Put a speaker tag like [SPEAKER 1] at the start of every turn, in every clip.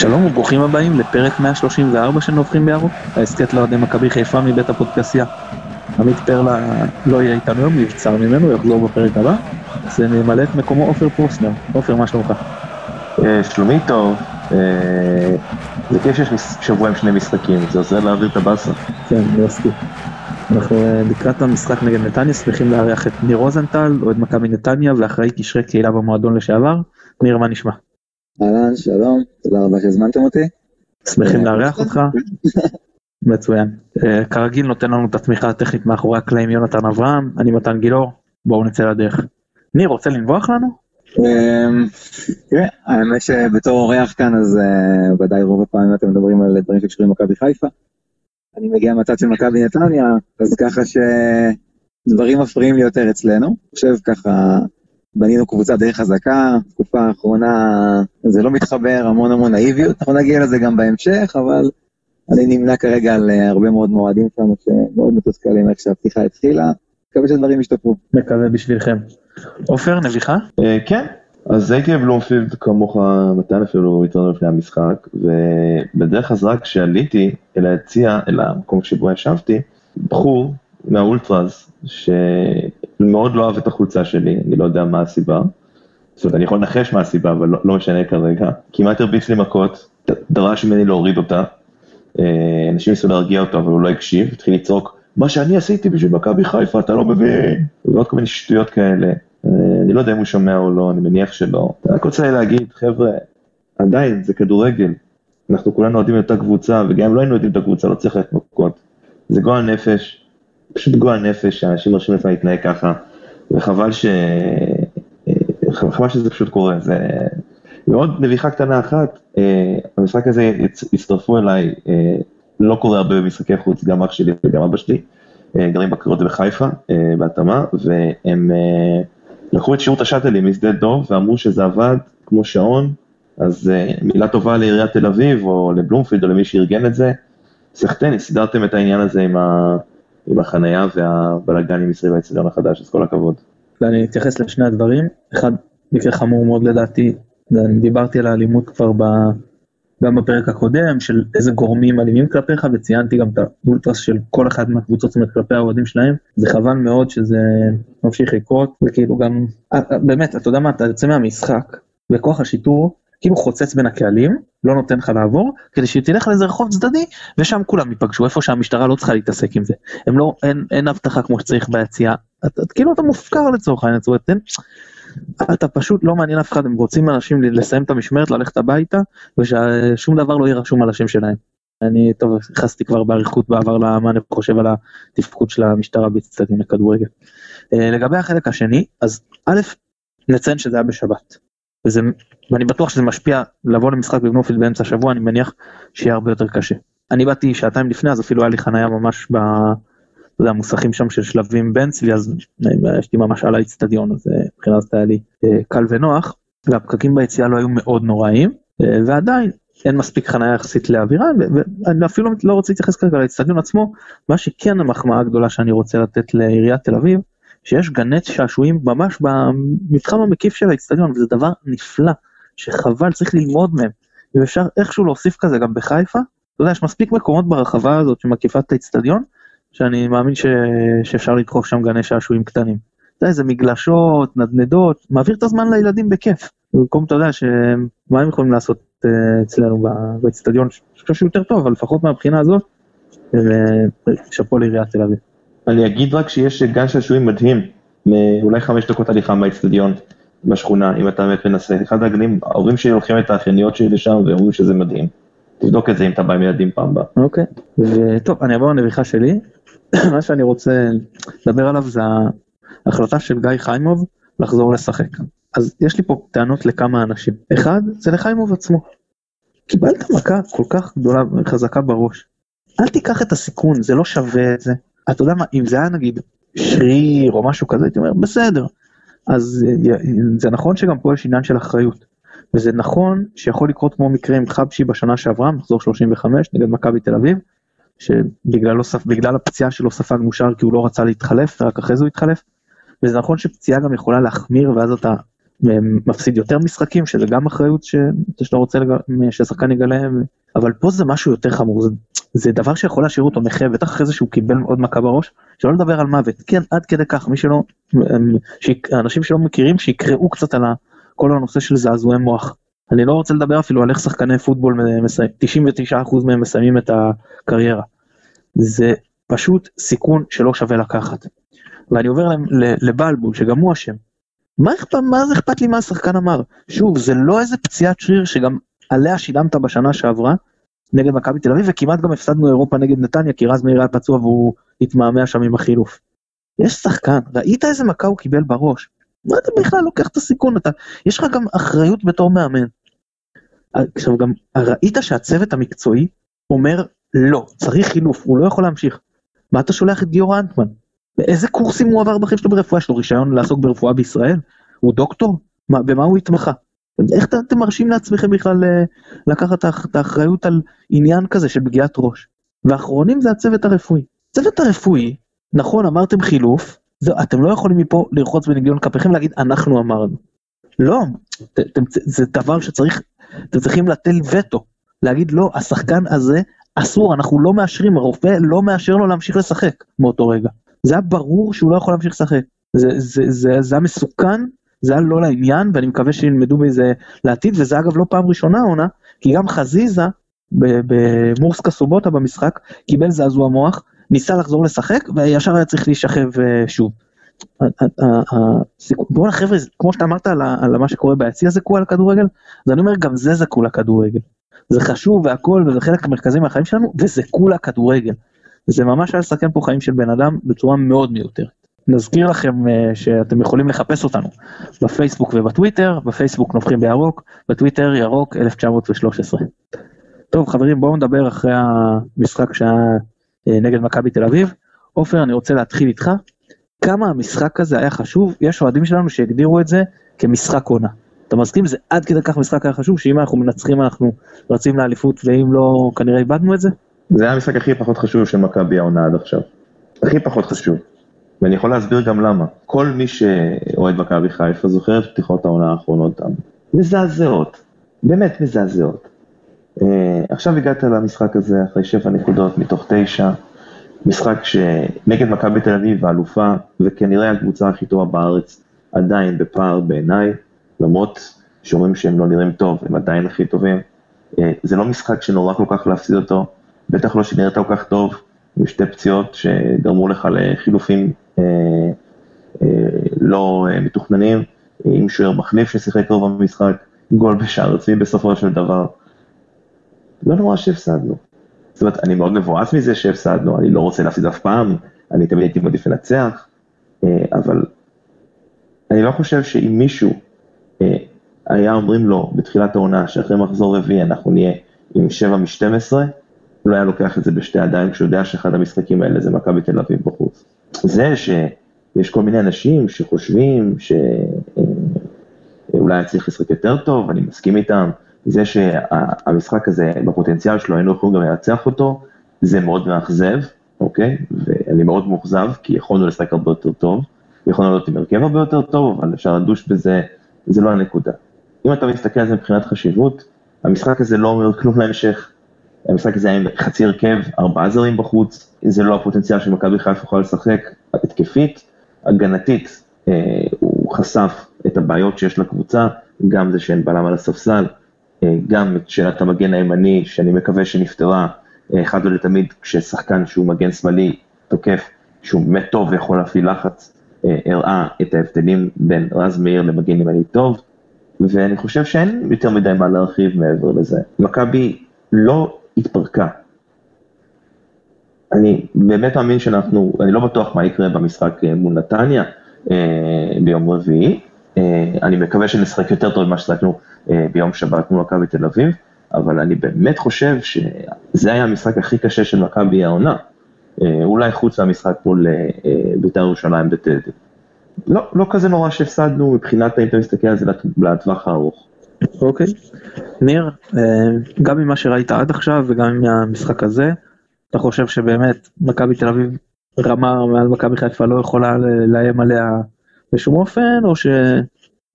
[SPEAKER 1] שלום וברוכים הבאים לפרק 134 של נובחים בירוק, ההסכת לאוהדי מכבי חיפה מבית הפודקסייה. עמית פרלה לא יהיה איתנו היום, נבצר ממנו, יחזור בפרק הבא. אז נמלא את מקומו עופר פרוסנר. עופר, מה שלומך?
[SPEAKER 2] אה, שלומי טוב, אה, זה כיף שיש שבוע עם שני משחקים, זה עוזר להעביר את הבאסה.
[SPEAKER 1] כן, אני מסכים. אנחנו אה, לקראת המשחק נגד נתניה שמחים לארח את ניר רוזנטל, אוהד מכבי נתניה ואחראי קשרי קהילה במועדון לשעבר. ניר, מה נשמע?
[SPEAKER 3] אהלן, שלום, תודה רבה שהזמנתם אותי.
[SPEAKER 1] שמחים לארח אותך. מצוין. אה, כרגיל נותן לנו את התמיכה הטכנית מאחורי הקלעים יונתן אברהם, אני מתן גילאור, בואו נצא לדרך. ניר, רוצה לנבוח לנו?
[SPEAKER 3] אמ, תראה, האמת שבתור אורח כאן אז אה, ודאי רוב הפעמים אתם מדברים על דברים שקשורים למכבי חיפה. אני מגיע מהצד של מכבי נתניה, אז ככה שדברים מפריעים לי יותר אצלנו. אני חושב ככה, בנינו קבוצה די חזקה, תקופה האחרונה זה לא מתחבר, המון המון נאיביות, אנחנו נגיע לזה גם בהמשך, אבל אני נמנה כרגע על אה, הרבה מאוד מועדים שלנו שמאוד מתוסכלים איך שהפתיחה התחילה, מקווה שדברים ישתפרו.
[SPEAKER 1] מקווה בשבילכם. עופר, נביחה?
[SPEAKER 2] אה, כן, אז הייתי בבלומפילד כמוך, מתן אפילו איתנו לפני המשחק, ובדרך חזרה כשעליתי אל היציע, אל המקום שבו ישבתי, בחור מהאולטראז, שמאוד לא אהב את החולצה שלי, אני לא יודע מה הסיבה. זאת אומרת, אני יכול לנחש מה הסיבה, אבל לא, לא משנה כרגע. כמעט הרביץ לי מכות, דרש ממני להוריד אותה. אה, אנשים ניסו להרגיע אותו, אבל הוא לא הקשיב, התחיל לצעוק, מה שאני עשיתי בשביל מכבי חיפה, אתה לא מבין. ועוד כל מיני שטויות כאלה. אה, אני לא יודע אם הוא שומע או לא, אני מניח שלא. אני רק רוצה להגיד, חבר'ה, עדיין, זה כדורגל. אנחנו כולנו אוהדים את אותה קבוצה, וגם אם לא היינו אוהדים את הקבוצה, לא צריך ללכת מכות. זה גועל נפש, פשוט גועל נפש שאנשים מרשים לעצמם להתנהג ככה, וחבל ש... חבל שזה פשוט קורה. זה... ועוד נביחה קטנה אחת, אה, המשחק הזה הצטרפו אליי, אה, לא קורה הרבה במשחקי חוץ, גם אח שלי וגם אבא שלי, אה, גרים בקריאות בחיפה, בהתאמה, והם לקחו את שירות השאטלים משדה דוב ואמרו שזה עבד כמו שעון, אז מילה טובה לעיריית תל אביב או לבלומפילד או למי שארגן את זה, סחטני, סידרתם את העניין הזה עם, ה... עם החנייה והבלאגנים מסביב האצטדיון החדש, אז כל הכבוד.
[SPEAKER 1] ואני אתייחס לשני הדברים, אחד מקרה חמור מאוד לדעתי, דיברתי על האלימות כבר ב... גם בפרק הקודם, של איזה גורמים אלימים כלפיך, וציינתי גם את האולטרס של כל אחד מהקבוצות, זאת אומרת כלפי האוהדים שלהם, זה חבל מאוד שזה ממשיך לקרות, וכאילו גם, אה, אה, באמת, אתה יודע מה, אתה יוצא מהמשחק, וכוח השיטור, כאילו חוצץ בין הקהלים, לא נותן לך לעבור, כדי שתלך לאיזה רחוב צדדי, ושם כולם ייפגשו, איפה שהמשטרה לא צריכה להתעסק עם זה. הם לא, אין, אין אבטחה כמו שצריך ביציאה, כאילו אתה מופקר לצורך העניין, זאת אומרת, אתה פשוט לא מעניין אף אחד, הם רוצים אנשים לסיים את המשמרת, ללכת הביתה, וששום דבר לא יהיה רשום על השם שלהם. אני, טוב, נכנסתי כבר באריכות בעבר למה אני חושב על התפקוד של המשטרה באצטדיון לכדורגל. אה, לגבי החלק השני, אז א', נציין שזה היה בשבת. וזה, ואני בטוח שזה משפיע, לבוא למשחק בבנופילד באמצע השבוע, אני מניח שיהיה הרבה יותר קשה. אני באתי שעתיים לפני, אז אפילו היה לי חניה ממש ב... אתה המוסכים שם של שלבים בן צבי, אז יש לי ממש על האיצטדיון, אז אה, מבחינת זה היה לי אה, קל ונוח, והפקקים ביציאה לא היו מאוד נוראים, אה, ועדיין אין מספיק חניה יחסית לאווירה, ואני אפילו לא רוצה להתייחס כרגע לאיצטדיון עצמו, מה שכן המחמאה הגדולה שאני רוצה לתת לעיריית תל אביב, שיש גני שעשועים ממש במתחם המקיף של האיצטדיון, וזה דבר נפלא, שחבל, צריך ללמוד מהם. אם אפשר איכשהו להוסיף כזה גם בחיפה, אתה יודע, יש מספיק מקומות ברחבה הזאת שמקיפה את האיצטדיון, שאני מאמין ש... שאפשר לדחוף שם גני שעשועים קטנים. אתה יודע, איזה מגלשות, נדנדות, מעביר את הזמן לילדים בכיף. במקום, אתה יודע, שמה הם יכולים לעשות uh, אצלנו באצטדיון, אני חושב שהוא יותר טוב, אבל לפחות מהבחינה הזאת, שאפו לעיריית תל אביב.
[SPEAKER 2] אני אגיד רק שיש גן שעשועים מדהים, אולי חמש דקות הליכה מהאצטדיון בשכונה, אם אתה באמת מנסה. אחד הגנים, ההורים שלי הולכים את האחייניות שלי לשם ואומרים שזה מדהים. תבדוק את זה אם אתה בא עם ילדים פעם הבאה.
[SPEAKER 1] אוקיי, טוב, אני אעבור לנביכה שלי. מה שאני רוצה לדבר עליו זה ההחלטה של גיא חיימוב לחזור לשחק. אז יש לי פה טענות לכמה אנשים. אחד, זה לחיימוב עצמו. קיבלת מכה כל כך גדולה וחזקה בראש. אל תיקח את הסיכון, זה לא שווה את זה. אתה יודע מה, אם זה היה נגיד שריר או משהו כזה, הייתי אומר, בסדר. אז זה נכון שגם פה יש עניין של אחריות. וזה נכון שיכול לקרות כמו מקרה עם חבשי בשנה שעברה, מחזור 35 נגד מכבי תל אביב, שבגלל הפציעה שלו ספג מושר כי הוא לא רצה להתחלף, ורק אחרי זה הוא התחלף. וזה נכון שפציעה גם יכולה להחמיר, ואז אתה מפסיד יותר משחקים, שזה גם אחריות ש... שאתה רוצה לג... ששחקן יגלה, אבל פה זה משהו יותר חמור, זה, זה דבר שיכול להשאיר אותו נכה, בטח אחרי זה שהוא קיבל עוד מכה בראש, שלא לדבר על מוות, כן, עד כדי כך, מי שלא, ש... אנשים שלא מכירים, שיקראו קצת על כל הנושא של זעזועי מוח. אני לא רוצה לדבר אפילו על איך שחקני פוטבול, מסיים, 99% מהם מסיימים את הקריירה. זה פשוט סיכון שלא שווה לקחת. ואני עובר לבלבול, שגם הוא אשם. מה, אכפת, מה זה אכפת לי מה השחקן אמר? שוב, זה לא איזה פציעת שריר שגם עליה שילמת בשנה שעברה נגד מכבי תל אביב, וכמעט גם הפסדנו אירופה נגד נתניה, כי רז מאיר היה פצוע והוא התמהמה שם עם החילוף. יש שחקן, ראית איזה מכה הוא קיבל בראש? מה אתה בכלל לוקח את הסיכון? אתה, יש לך גם אחריות בתור מאמן. עכשיו גם ראית שהצוות המקצועי אומר לא, צריך חילוף, הוא לא יכול להמשיך. מה אתה שולח את גיורא אנטמן? באיזה קורסים הוא עבר בחיים שלו ברפואה? יש לו רישיון לעסוק ברפואה בישראל? הוא דוקטור? מה, במה הוא התמחה? איך אתם מרשים לעצמכם בכלל אה, לקחת את האחריות על עניין כזה של פגיעת ראש? ואחרונים זה הצוות הרפואי. הצוות הרפואי, נכון אמרתם חילוף, זה, אתם לא יכולים מפה לרחוץ בניגיון כפיכם להגיד אנחנו אמרנו. לא, אתם, זה דבר שצריך, אתם צריכים להטיל וטו, להגיד לא, השחקן הזה אסור, אנחנו לא מאשרים, הרופא לא מאשר לו להמשיך לשחק מאותו רגע. זה היה ברור שהוא לא יכול להמשיך לשחק. זה, זה, זה, זה היה מסוכן, זה היה לא לעניין, ואני מקווה שילמדו מזה לעתיד, וזה אגב לא פעם ראשונה עונה, כי גם חזיזה במורסקה סובוטה במשחק קיבל זעזוע מוח, ניסה לחזור לשחק, וישר היה צריך להישכב אה, שוב. בואנה חבר'ה, כמו שאתה אמרת על מה שקורה ביציע זה קורה לכדורגל, אז אני אומר גם זה זה כולה כדורגל. זה חשוב והכל וזה חלק מרכזי מהחיים שלנו וזה כולה כדורגל. זה ממש היה לסכם פה חיים של בן אדם בצורה מאוד מיותרת. נזכיר לכם uh, שאתם יכולים לחפש אותנו בפייסבוק ובטוויטר, בפייסבוק נובחים בירוק, בטוויטר ירוק 1913. טוב חברים בואו נדבר אחרי המשחק שהיה uh, נגד מכבי תל אביב. עופר אני רוצה להתחיל איתך. כמה המשחק הזה היה חשוב, יש אוהדים שלנו שהגדירו את זה כמשחק עונה. אתה מסכים? זה עד כדי כך משחק היה חשוב, שאם אנחנו מנצחים אנחנו רצים לאליפות, ואם לא, כנראה איבדנו את זה?
[SPEAKER 2] זה היה המשחק הכי פחות חשוב של מכבי העונה עד עכשיו. הכי פחות חשוב. ואני יכול להסביר גם למה. כל מי שאוהד מכבי חיפה זוכר את פתיחות העונה האחרונות מזעזעות. באמת מזעזעות. Uh, עכשיו הגעת למשחק הזה אחרי שבע נקודות מתוך תשע. משחק שנגד מכבי תל אביב האלופה, וכנראה הקבוצה הכי טובה בארץ, עדיין בפער בעיניי. למרות שאומרים שהם לא נראים טוב, הם עדיין הכי טובים. אה, זה לא משחק שנורא כל כך להפסיד אותו, בטח לא שנראית כל כך טוב, עם שתי פציעות שגרמו לך לחילופים אה, אה, לא מתוכננים, עם שוער מחליף ששיחק רוב במשחק, גול בשער עצמי בסופו של דבר. לא נורא שהפסדנו. זאת אומרת, אני מאוד מבואס מזה שהפסדנו, אני לא רוצה להפסיד אף פעם, אני תמיד הייתי מעדיף לנצח, אבל אני לא חושב שאם מישהו אה, היה אומרים לו בתחילת העונה שאחרי מחזור רביעי אנחנו נהיה עם 7 מ-12, לא היה לוקח את זה בשתי ידיים כשהוא יודע שאחד המשחקים האלה זה מכבי תל אביב בחוץ. זה שיש כל מיני אנשים שחושבים שאולי צריך לשחק יותר טוב, אני מסכים איתם, זה שהמשחק הזה בפוטנציאל שלו היינו יכולים גם לנצח אותו, זה מאוד מאכזב, אוקיי? ואני מאוד מאוכזב כי יכולנו לשחק הרבה יותר טוב, יכולנו להיות עם הרכב הרבה יותר טוב, אבל אפשר לדוש בזה זה לא הנקודה. אם אתה מסתכל על זה מבחינת חשיבות, המשחק הזה לא אומר כלום להמשך. המשחק הזה היה עם חצי הרכב, ארבעה זרים בחוץ, זה לא הפוטנציאל שמכבי חיפה יכולה לשחק התקפית, הגנתית, אה, הוא חשף את הבעיות שיש לקבוצה, גם זה שאין בלם על הספסל, אה, גם את שאלת המגן הימני, שאני מקווה שנפתרה אה, אחד ולתמיד, כששחקן שהוא מגן שמאלי תוקף, שהוא באמת טוב ויכול להפעיל לחץ, אה, הראה את ההבדלים בין רז מאיר למגן ימני טוב, ואני חושב שאין יותר מדי מה להרחיב מעבר לזה. מכבי לא התפרקה. אני באמת מאמין שאנחנו, אני לא בטוח מה יקרה במשחק אה, מול נתניה אה, ביום רביעי, אני מקווה שנשחק יותר טוב ממה ששחקנו ביום שבת מול מכבי תל אביב, אבל אני באמת חושב שזה היה המשחק הכי קשה של מכבי העונה. אה, אולי חוץ מהמשחק מול אה, בית"ר ירושלים בטדי. לא, לא כזה נורא שהפסדנו מבחינת האם אתה מסתכל על זה לטווח הארוך.
[SPEAKER 1] אוקיי. ניר, אה, גם ממה שראית עד עכשיו וגם מהמשחק הזה, אתה חושב שבאמת מכבי תל אביב רמה מעל מכבי חיפה לא יכולה לאיים עליה בשום אופן, או ש...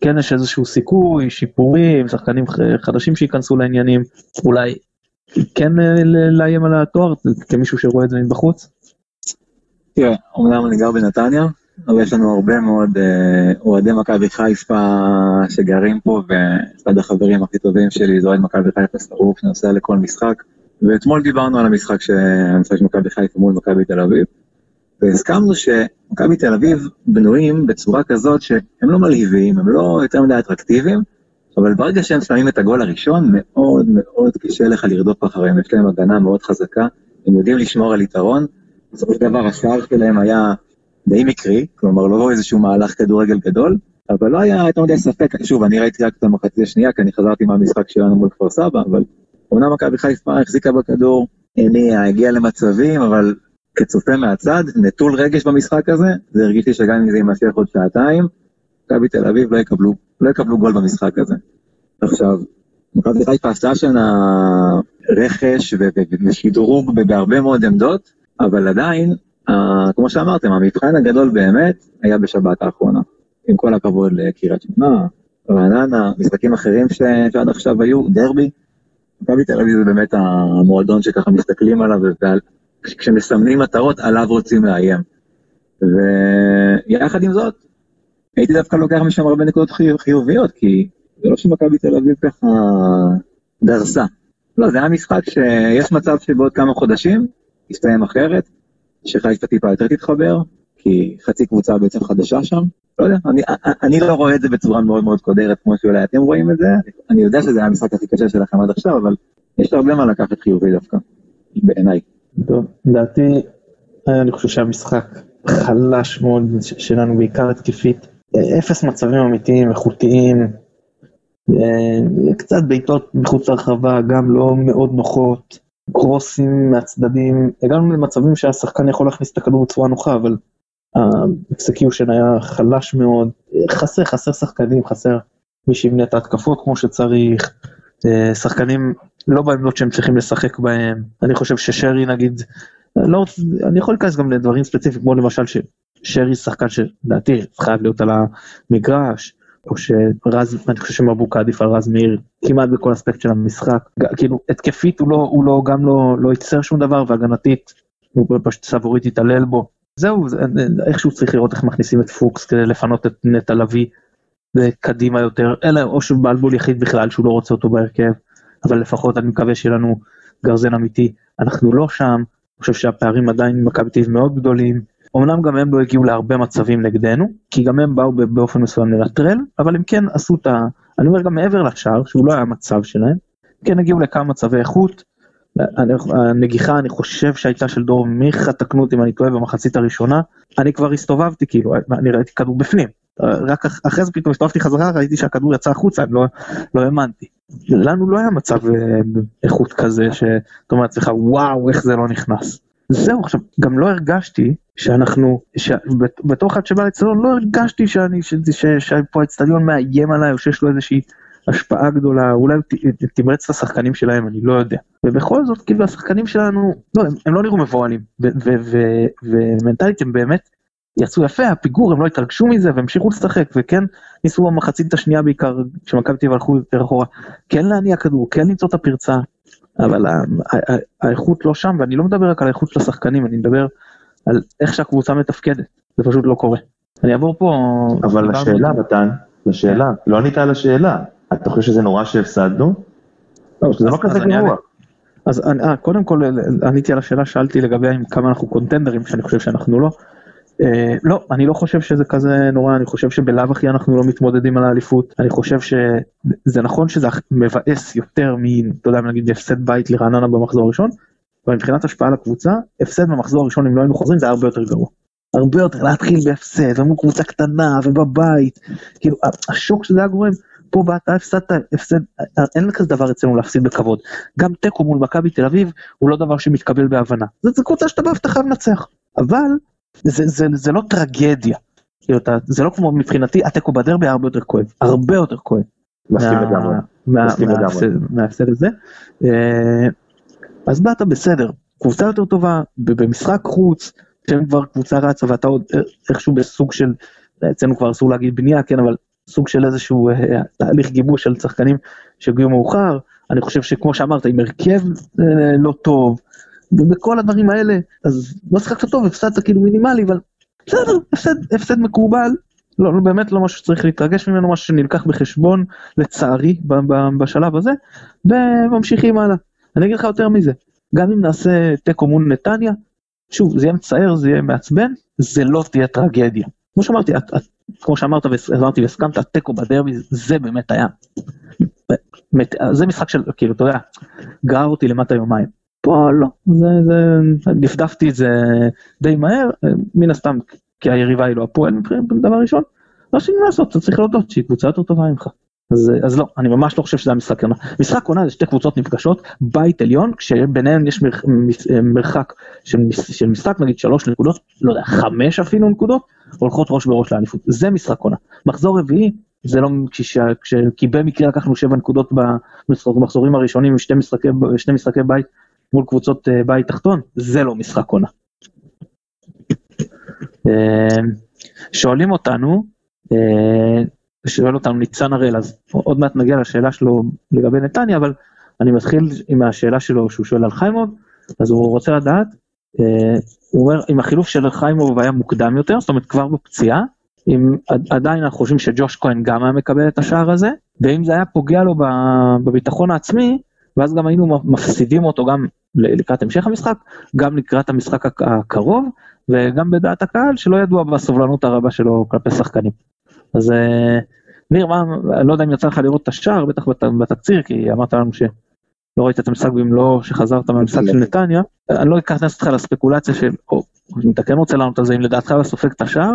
[SPEAKER 1] כן יש איזשהו סיכוי, שיפורים, שחקנים חדשים שייכנסו לעניינים, אולי כן אה, לאיים על התואר כמישהו שרואה את זה מבחוץ?
[SPEAKER 3] תראה, אומנם אני גר בנתניה, אבל יש לנו הרבה מאוד אה, אוהדי מכבי חיפה שגרים פה, ואחד החברים הכי טובים שלי זה אוהד מכבי חיפה שרוף, שנוסע לכל משחק. ואתמול דיברנו על המשחק המשחק של מכבי חיפה מול מכבי תל אביב, והסכמנו שמכבי תל אביב בנויים בצורה כזאת שהם לא מלהיבים, הם לא יותר מדי אטרקטיביים, אבל ברגע שהם שמים את הגול הראשון, מאוד מאוד קשה לך לרדוף אחריהם, יש להם הגנה מאוד חזקה, הם יודעים לשמור על יתרון, בסופו של דבר השער שלהם היה די מקרי, כלומר לא איזשהו מהלך כדורגל גדול, אבל לא היה יותר מדי ספק, שוב, אני ראיתי רק את המחצית השנייה, כי אני חזרתי מהמשחק שלנו מול כפר סבא, אבל אומנם מכבי חיפה החזיקה בכדור, הניעה, הגיעה למצבים, אבל כצופה מהצד, נטול רגש במשחק הזה, זה הרגיש לי שגם אם זה יימשך עוד שעתיים, מכבי תל אביב לא יקבלו, לא יקבלו גול במשחק הזה. עכשיו, מכבי חיפה עשתה שנה רכש ושדרוג בהרבה מאוד עמדות, אבל עדיין, כמו שאמרתם, המבחן הגדול באמת היה בשבת האחרונה. עם כל הכבוד לקריית שמונה, רעננה, משחקים אחרים ש- שעד עכשיו היו, דרבי. מכבי תל אביב זה באמת המועדון שככה מסתכלים עליו, ועל- כשמסמנים מטרות, עליו רוצים לאיים. ויחד עם זאת, הייתי דווקא לוקח משם הרבה נקודות חיוב, חיוביות, כי זה לא שמכבי תל אביב ככה דרסה. לא, זה היה משחק שיש מצב שבעוד כמה חודשים יסתיים אחרת, שחיפה טיפה יותר תתחבר, כי חצי קבוצה בעצם חדשה שם. לא יודע, אני, אני לא רואה את זה בצורה מאוד מאוד קודרת כמו שאולי אתם רואים את זה, אני יודע שזה היה המשחק הכי קשה שלכם עד עכשיו, אבל יש הרבה מה לקחת חיובי דווקא, בעיניי.
[SPEAKER 1] טוב, לדעתי, אני חושב שהמשחק חלש מאוד שלנו, בעיקר התקפית. אפס מצבים אמיתיים, איכותיים, אה, קצת בעיטות מחוץ לרחבה, גם לא מאוד נוחות, קרוסים מהצדדים, הגענו למצבים שהשחקן יכול להכניס את הכדור בצורה נוחה, אבל ה execution היה חלש מאוד, חסר, חסר שחקנים, חסר מי שיבנה את ההתקפות כמו שצריך, אה, שחקנים לא בעמדות שהם צריכים לשחק בהם, אני חושב ששרי נגיד, לא, אני יכול להיכנס גם לדברים ספציפיים, כמו למשל ששרי שחקן שלדעתי חייב להיות על המגרש, או שרז, אני חושב שמבוקה עדיף על רז מאיר כמעט בכל אספקט של המשחק, כאילו התקפית הוא לא, הוא לא, גם לא, לא ייצר שום דבר, והגנתית הוא פשוט סבורית התעלל בו. זהו, זה- איכשהו צריך לראות איך מכניסים את פוקס כדי לפנות את נטע לביא קדימה יותר, אלא או שבלבול יחיד בכלל שהוא לא רוצה אותו בהרכב, אבל לפחות אני מקווה שיהיה לנו גרזן אמיתי, אנחנו לא שם, אני חושב שהפערים עדיין עם מכבי תל מאוד גדולים, אמנם גם הם לא הגיעו להרבה מצבים נגדנו, כי גם הם באו באופן מסוים לנטרל, אבל הם כן עשו את ה... אני אומר גם מעבר לשער, שהוא לא היה מצב שלהם, כן הגיעו לכמה מצבי איכות, הנגיחה אני חושב שהייתה של דור מיכה, תקנו אותי אם אני טועה במחצית הראשונה, אני כבר הסתובבתי כאילו, אני ראיתי כדור בפנים, רק אח- אחרי זה פתאום הסתובבתי חזרה, ראיתי שהכדור יצא החוצה, לא, לא האמנתי. לנו לא היה מצב אה, איכות כזה, שאתה אומר לעצמך וואו איך זה לא נכנס. זהו עכשיו גם לא הרגשתי שאנחנו בתור אחד שבא לאצטדיון לא הרגשתי שאני. שפה האצטדיון מאיים עליי או שיש לו איזושהי השפעה גדולה אולי תמרץ את השחקנים שלהם אני לא יודע ובכל זאת כאילו השחקנים שלנו לא הם, הם לא נראו מבוהלים ומנטלית הם באמת יצאו יפה הפיגור הם לא התרגשו מזה והמשיכו לשחק וכן ניסו במחצית השנייה בעיקר כשמכבי תל אביב הלכו יותר אחורה כן להניע כדור כן למצוא את הפרצה אבל האיכות לא שם ואני לא מדבר רק על האיכות של השחקנים אני מדבר על איך שהקבוצה מתפקדת זה פשוט לא קורה. אני אעבור פה.
[SPEAKER 2] אבל לשאלה, מתן, לשאלה, לא ענית על השאלה. אתה חושב שזה נורא שהפסדנו? זה לא
[SPEAKER 1] אז-
[SPEAKER 2] כזה גרוע.
[SPEAKER 1] אז אה, קודם כל עניתי על השאלה שאלתי לגבי כמה אנחנו קונטנדרים שאני חושב שאנחנו לא. אה, לא אני לא חושב שזה כזה נורא אני חושב שבלאו הכי אנחנו לא מתמודדים על האליפות אני חושב שזה נכון שזה מבאס יותר מ... אתה יודע נגיד הפסד בית לרעננה במחזור הראשון. אבל מבחינת השפעה על הקבוצה הפסד במחזור הראשון אם לא היינו חוזרים זה היה הרבה יותר גרוע. הרבה יותר להתחיל בהפסד ומול קבוצה קטנה ובבית כאילו השוק שזה היה גורם פה באת הפסדת הפסד אין כזה דבר אצלנו להפסיד בכבוד גם תיקו מול מכבי תל אביב הוא לא דבר שמתקבל בהבנה זה קבוצה שאתה בא ואתה חייב לנצח אבל זה, זה, זה לא טרגדיה כאילו, אתה, זה לא כמו מבחינתי התיקו בדרבי הרבה יותר כואב הרבה יותר כואב.
[SPEAKER 2] מסכים
[SPEAKER 1] מה-
[SPEAKER 2] לגמרי.
[SPEAKER 1] מה-
[SPEAKER 2] מסכים לגמרי.
[SPEAKER 1] מההפסד- הזה. אה, אז באת בסדר, קבוצה יותר טובה, במשחק חוץ, שהם כבר קבוצה רצה ואתה עוד איכשהו בסוג של, אצלנו כבר אסור להגיד בנייה, כן, אבל סוג של איזשהו אה, תהליך גיבוש של שחקנים שהגיעו מאוחר, אני חושב שכמו שאמרת, עם הרכב אה, לא טוב, ובכל הדברים האלה, אז לא שחקת טוב, הפסדת כאילו מינימלי, אבל בסדר, הפסד, הפסד מקובל, לא, לא, באמת לא משהו שצריך להתרגש ממנו, משהו שנלקח בחשבון, לצערי, ב, ב, בשלב הזה, וממשיכים הלאה. אני אגיד לך יותר מזה, גם אם נעשה תיקו מול נתניה, שוב, זה יהיה מצער, זה יהיה מעצבן, זה לא תהיה טרגדיה. כמו שאמרתי, את, את, כמו שאמרת ואמרתי והסכמת, התיקו בדרבי זה באמת היה. זה משחק של, כאילו, אתה יודע, גרר אותי למטה יומיים. פה לא, זה, זה, דפדפתי את זה די מהר, מן הסתם, כי היריבה היא לא הפועל מבחינת דבר ראשון. לא שני לעשות, אתה צריך להודות שהיא קבוצה יותר טובה ממך. אז, אז לא, אני ממש לא חושב שזה המשחק עונה. משחק עונה זה שתי קבוצות נפגשות, בית עליון, כשביניהן יש מר, מרחק של, של משחק, נגיד שלוש נקודות, לא יודע, חמש אפילו נקודות, הולכות ראש בראש לאליפות. זה משחק עונה. מחזור רביעי, זה לא, כש, כש, כי במקרה לקחנו שבע נקודות במחזורים הראשונים, שני משחקי, שני משחקי בית מול קבוצות אה, בית תחתון, זה לא משחק עונה. אה, שואלים אותנו, אה, שואל אותנו ניצן הראל, אז עוד מעט נגיע לשאלה שלו לגבי נתניה, אבל אני מתחיל עם השאלה שלו שהוא שואל על חיימוב, אז הוא רוצה לדעת, הוא אומר אם החילוף של חיימוב היה מוקדם יותר, זאת אומרת כבר בפציעה, אם עדיין אנחנו חושבים שג'וש כהן גם היה מקבל את השער הזה, ואם זה היה פוגע לו בביטחון העצמי, ואז גם היינו מפסידים אותו גם לקראת המשך המשחק, גם לקראת המשחק הקרוב, וגם בדעת הקהל שלא ידוע בסובלנות הרבה שלו כלפי שחקנים. אז אה, ניר, מה, אני לא יודע אם יצא לך לראות את השער, בטח בתקציר, כי אמרת לנו שלא ראית את המשחק במלואו שחזרת מהמשחק של נתניה, אני לא אכנס אותך לספקולציה של, או אם אתה כן רוצה לענות על זה, אם לדעתך הוא סופג את השער,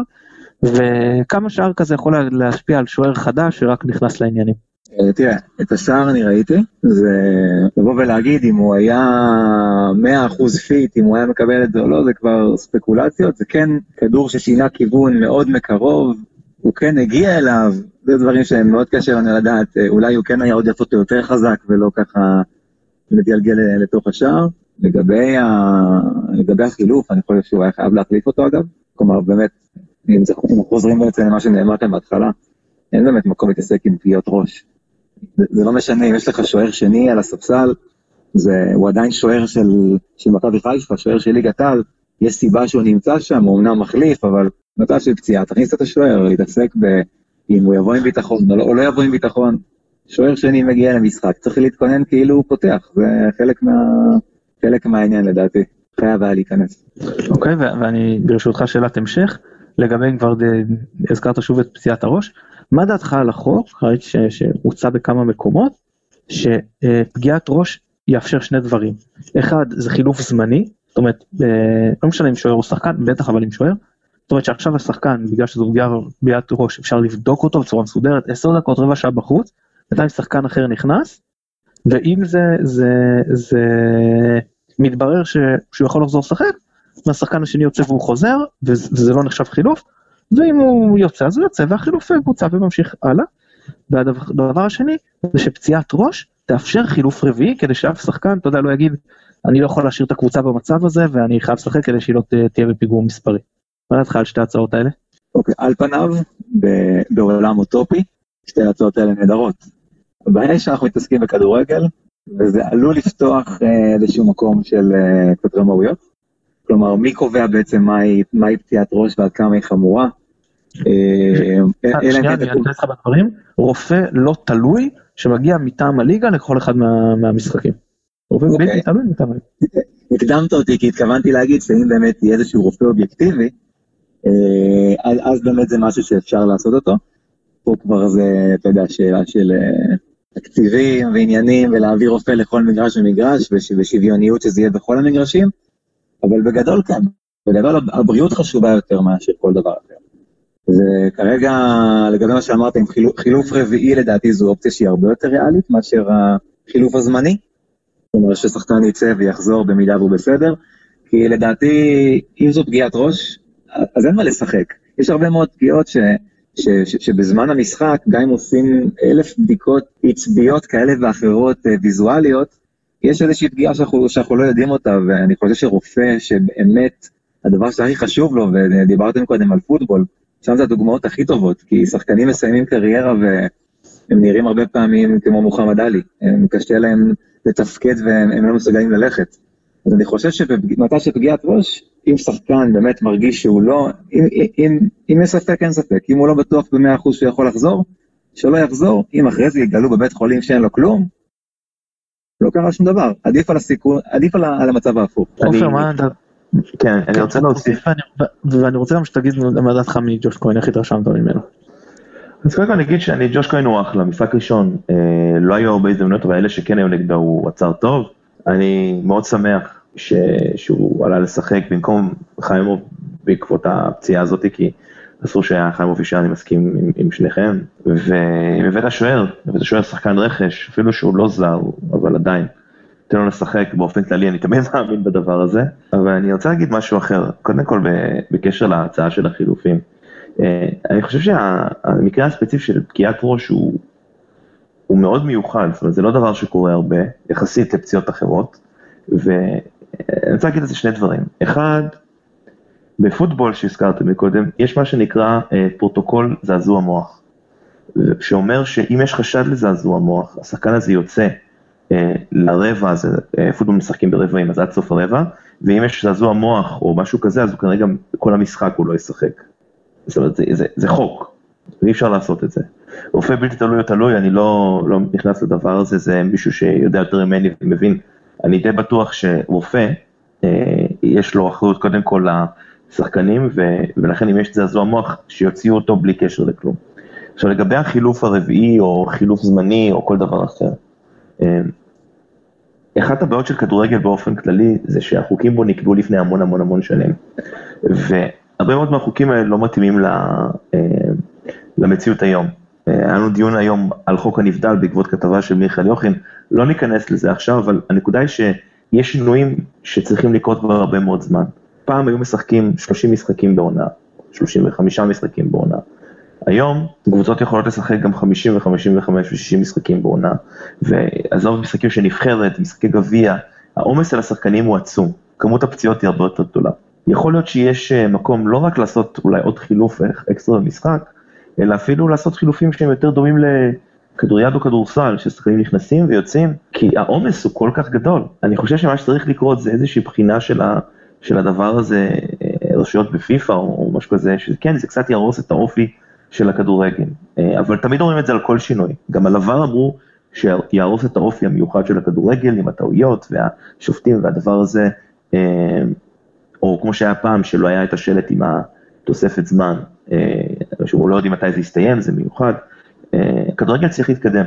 [SPEAKER 1] וכמה שער כזה יכול להשפיע על שוער חדש שרק נכנס לעניינים.
[SPEAKER 3] אה, תראה, את השער אני ראיתי, זה לבוא ולהגיד אם הוא היה 100% פיט, אם הוא היה מקבל את זה או לא, זה כבר ספקולציות, זה כן כדור ששינה כיוון מאוד מקרוב, הוא כן הגיע אליו, זה דברים שהם מאוד קשה לנו לדעת, אה, אולי הוא כן היה עוד יפות יותר חזק ולא ככה מתגלגל לתוך השער. לגבי, ה... לגבי החילוף, אני חושב שהוא היה חייב להחליף אותו אגב, כלומר באמת, אם זה חוזרים בעצם למה שנאמר כאן בהתחלה, אין באמת מקום להתעסק עם פגיעות ראש. זה, לא משנה אם יש לך שוער שני על הספסל, זה, הוא עדיין שוער של, של מכבי חיפה, שוער של ליגת העל, יש סיבה שהוא נמצא שם, הוא אמנם מחליף, אבל מצב של פציעה, תכניס את השוער, להתעסק ב... אם הוא יבוא עם ביטחון או לא, או לא יבוא עם ביטחון. שוער שני מגיע למשחק, צריך להתכונן כאילו הוא פותח, זה חלק, מה... חלק מהעניין לדעתי, חייב היה להיכנס.
[SPEAKER 1] אוקיי, okay, ואני ברשותך שאלת המשך, לגבי כבר הזכרת שוב את פציעת הראש, מה דעתך על החוק, שהוצע בכמה מקומות, שפגיעת ראש יאפשר שני דברים, אחד זה חילוף זמני, זאת אומרת, אה, לא משנה אם שוער הוא שחקן, בטח אבל עם שוער, זאת אומרת שעכשיו השחקן, בגלל שזו פגיעת ראש, אפשר לבדוק אותו בצורה מסודרת, 10 דקות, רבע שעה בחוץ, בינתיים שחקן אחר נכנס, ואם זה, זה, זה מתברר ש, שהוא יכול לחזור לשחק, והשחקן השני יוצא והוא חוזר, וזה לא נחשב חילוף, ואם הוא יוצא אז הוא יוצא והחילוף בוצע וממשיך הלאה. והדבר השני זה שפציעת ראש תאפשר חילוף רביעי כדי שאף שחקן, אתה יודע, לא יגיד, אני לא יכול להשאיר את הקבוצה במצב הזה ואני חייב לשחק כדי שהיא לא תהיה בפיגור מספרי. מה דעתך על שתי ההצעות האלה?
[SPEAKER 3] אוקיי, על פניו, בעולם אוטופי, שתי ההצעות האלה נהדרות. הבעיה היא שאנחנו מתעסקים בכדורגל, וזה עלול לפתוח אה, איזשהו מקום של אה, קצת רמאויות. כלומר, מי קובע בעצם מהי, מהי פציעת ראש ועד כמה היא חמורה?
[SPEAKER 1] אה, שנייה, אני אענה לך בדברים, רופא לא תלוי שמגיע מטעם הליגה לכל אחד מהמשחקים. רופא בלתי אוקיי. תלוי מטעם הליגה.
[SPEAKER 3] הקדמת אותי כי התכוונתי להגיד שאם באמת יהיה איזשהו רופא אובייקטיבי, אה, אז באמת זה משהו שאפשר לעשות אותו. פה כבר זה, אתה יודע, שאלה של אה, תקציבים ועניינים ולהעביר רופא לכל מגרש ומגרש ושוויוניות שזה יהיה בכל המגרשים, אבל בגדול כן, בגדול הבריאות חשובה יותר מאשר כל דבר אחר. וכרגע, לגבי מה שאמרת, עם חילוף, חילוף רביעי לדעתי זו אופציה שהיא הרבה יותר ריאלית מאשר החילוף הזמני. זאת אומרת ששחקן יצא ויחזור במידה והוא בסדר, כי לדעתי, אם זו פגיעת ראש, אז אין מה לשחק. יש הרבה מאוד פגיעות ש, ש, ש, שבזמן המשחק, גם אם עושים אלף בדיקות עצביות כאלה ואחרות אה, ויזואליות, יש איזושהי פגיעה שאנחנו, שאנחנו לא יודעים אותה, ואני חושב שרופא שבאמת, הדבר שהכי חשוב לו, ודיברתם קודם על פוטבול, שם זה הדוגמאות הכי טובות, כי שחקנים מסיימים קריירה והם נראים הרבה פעמים כמו מוחמד עלי, הם קשה להם לתפקד והם לא מסוגלים ללכת. אז אני חושב שבמצב של פגיעת ראש, אם שחקן באמת מרגיש שהוא לא, אם, אם, אם יש ספק אין ספק, אם הוא לא בטוח במאה אחוז שהוא יכול לחזור, שלא יחזור, אם אחרי זה יגלו בבית חולים שאין לו כלום, לא קרה שום דבר, עדיף על הסיכון, עדיף על, על המצב ההפוך.
[SPEAKER 1] עופר, מה אתה...
[SPEAKER 2] כן, אני רוצה להוסיף.
[SPEAKER 1] ואני רוצה גם שתגיד מה דעתך מג'וש כהן, איך התרשמת ממנו.
[SPEAKER 2] אז קודם כל אני אגיד שאני, ג'וש כהן הוא אחלה, משחק ראשון, אה, לא היו הרבה הזדמנויות, אבל אלה שכן היו נגדו הוא עצר טוב. אני מאוד שמח ש... שהוא עלה לשחק במקום חיימוב בעקבות הפציעה הזאת, כי אסור שהיה חיימוב אישה, אני מסכים עם, עם שניכם. והבאת שוער, הבאת שוער שחקן רכש, אפילו שהוא לא זר, אבל עדיין. תן לו לשחק באופן כללי, אני תמיד מאמין בדבר הזה, אבל אני רוצה להגיד משהו אחר, קודם כל בקשר להצעה של החילופים. אה, אני חושב שהמקרה הספציפי של פגיעת ראש הוא, הוא מאוד מיוחד, זאת אומרת זה לא דבר שקורה הרבה, יחסית לפציעות אחרות, ואני רוצה להגיד על זה שני דברים. אחד, בפוטבול שהזכרתם מקודם, יש מה שנקרא אה, פרוטוקול זעזוע מוח, שאומר שאם יש חשד לזעזוע מוח, השחקן הזה יוצא אה, לרבע הזה, אה, פוטבול משחקים ברבעים, אז עד סוף הרבע, ואם יש זעזוע מוח או משהו כזה, אז גם כל המשחק הוא לא ישחק. זאת אומרת, זה, זה, זה חוק, ואי אפשר לעשות את זה. רופא בלתי תלוי או תלוי, אני לא, לא נכנס לדבר הזה, זה מישהו שיודע יותר ממני ומבין. אני די בטוח שרופא, אה, יש לו אחריות קודם כל לשחקנים, ו, ולכן אם יש זעזוע מוח, שיוציאו אותו בלי קשר לכלום. עכשיו לגבי החילוף הרביעי, או חילוף זמני, או כל דבר אחר, אה, אחת הבעיות של כדורגל באופן כללי, זה שהחוקים בו נקבעו לפני המון המון המון שנים. והרבה מאוד מהחוקים האלה לא מתאימים אה, למציאות היום. אה, היה לנו דיון היום על חוק הנבדל בעקבות כתבה של מיכאל יוחין, לא ניכנס לזה עכשיו, אבל הנקודה היא שיש שינויים שצריכים לקרות כבר הרבה מאוד זמן. פעם היו משחקים 30 משחקים בעונה, 35 משחקים בעונה. היום קבוצות יכולות לשחק גם 50 ו-55 ו-60 משחקים בעונה, ועזוב משחקים של נבחרת, משחקי גביע, העומס על השחקנים הוא עצום, כמות הפציעות היא הרבה יותר גדולה. יכול להיות שיש אה, מקום לא רק לעשות אולי עוד חילוף אקסטרה במשחק, אלא אפילו לעשות חילופים שהם יותר דומים לכדוריד או כדורסל, ששחקנים נכנסים ויוצאים, כי העומס הוא כל כך גדול. אני חושב שמה שצריך לקרות זה איזושהי בחינה של, של הדבר הזה, אה, רשויות בפיפ"א או, או משהו כזה, שכן, זה קצת יהרוס את האופי של הכדורגל. אה, אבל תמיד אומרים את זה על כל שינוי. גם על עבר אמרו שיהרוס את האופי המיוחד של הכדורגל עם הטעויות והשופטים והדבר הזה, אה, או כמו שהיה פעם, שלא היה את השלט עם התוספת זמן, שהוא לא יודעים מתי זה יסתיים, זה מיוחד. כדורגל צריך להתקדם.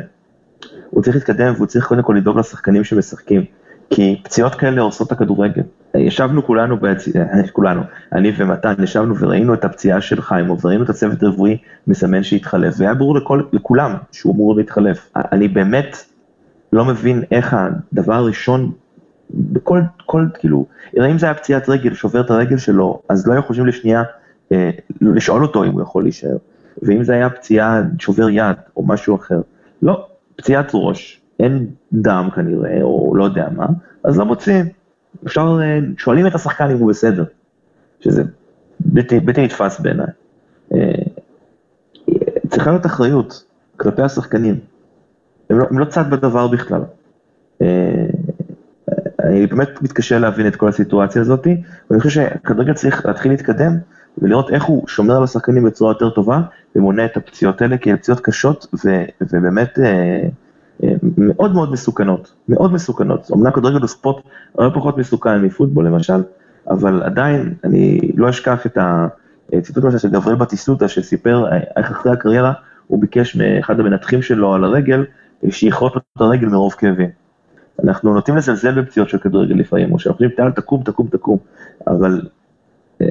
[SPEAKER 2] הוא צריך להתקדם והוא צריך קודם כל לדאוג לשחקנים שמשחקים. כי פציעות כאלה הורסות את הכדורגל. ישבנו כולנו, בעצ... כולנו, אני ומתן, ישבנו וראינו את הפציעה של חיימוב, וראינו את הצוות רפואי מסמן שהתחלף, והיה ברור לכל, לכולם שהוא אמור להתחלף. אני באמת לא מבין איך הדבר הראשון, בכל, כל, כאילו, אם זה היה פציעת רגל, שובר את הרגל שלו, אז לא היו חושבים לשנייה אה, לשאול אותו אם הוא יכול להישאר. ואם זה היה פציעה, שובר יד, או משהו אחר, לא, פציעת ראש, אין דם כנראה, או לא יודע מה, אז לא מוצאים. אפשר, אה, שואלים את השחקן אם הוא בסדר, שזה בלתי, נתפס בעיניי. אה, צריכה להיות אחריות כלפי השחקנים, הם לא, הם לא צד בדבר בכלל. אה, אני באמת מתקשה להבין את כל הסיטואציה הזאת, ואני חושב שכדורגל צריך להתחיל להתקדם ולראות איך הוא שומר על השחקנים בצורה יותר טובה ומונע את הפציעות האלה, כי הן פציעות קשות ובאמת אה, מאוד מאוד מסוכנות, מאוד מסוכנות. אמנם כדורגל הוא ספורט הרבה פחות מסוכן מפוטבול למשל, אבל עדיין אני לא אשכח את הציטוט למשל של גבריאל בטיסטוטה שסיפר איך אחרי הקריירה הוא ביקש מאחד המנתחים שלו על הרגל שיכרות לו את הרגל מרוב כאבים. אנחנו נוטים לזלזל בפציעות של כדורגל לפעמים, או שאנחנו חושבים, תקום, תקום, תקום, אבל אה,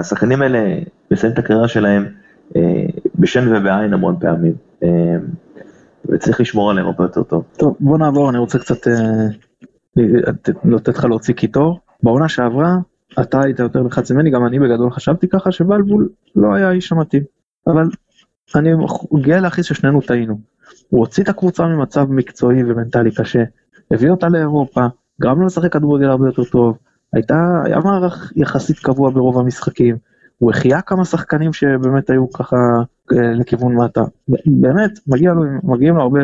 [SPEAKER 2] השחקנים האלה מסיימים את הקריירה שלהם אה, בשן ובעין המון פעמים. אה, וצריך לשמור עליהם הרבה יותר טוב.
[SPEAKER 1] טוב, בוא נעבור, אני רוצה קצת לתת לך להוציא קיטור. בעונה שעברה, אתה היית יותר לחץ ממני, גם אני בגדול חשבתי ככה שבלבול לא היה האיש המתאים. אבל אני גאה להכריז ששנינו טעינו. הוא הוציא את הקבוצה ממצב מקצועי ומנטלי קשה, הביא אותה לאירופה, גרם לו לשחק כדורגל הרבה יותר טוב, הייתה, היה מערך יחסית קבוע ברוב המשחקים, הוא החיה כמה שחקנים שבאמת היו ככה אה, לכיוון מטה. באמת, מגיע לו, מגיעים לו הרבה,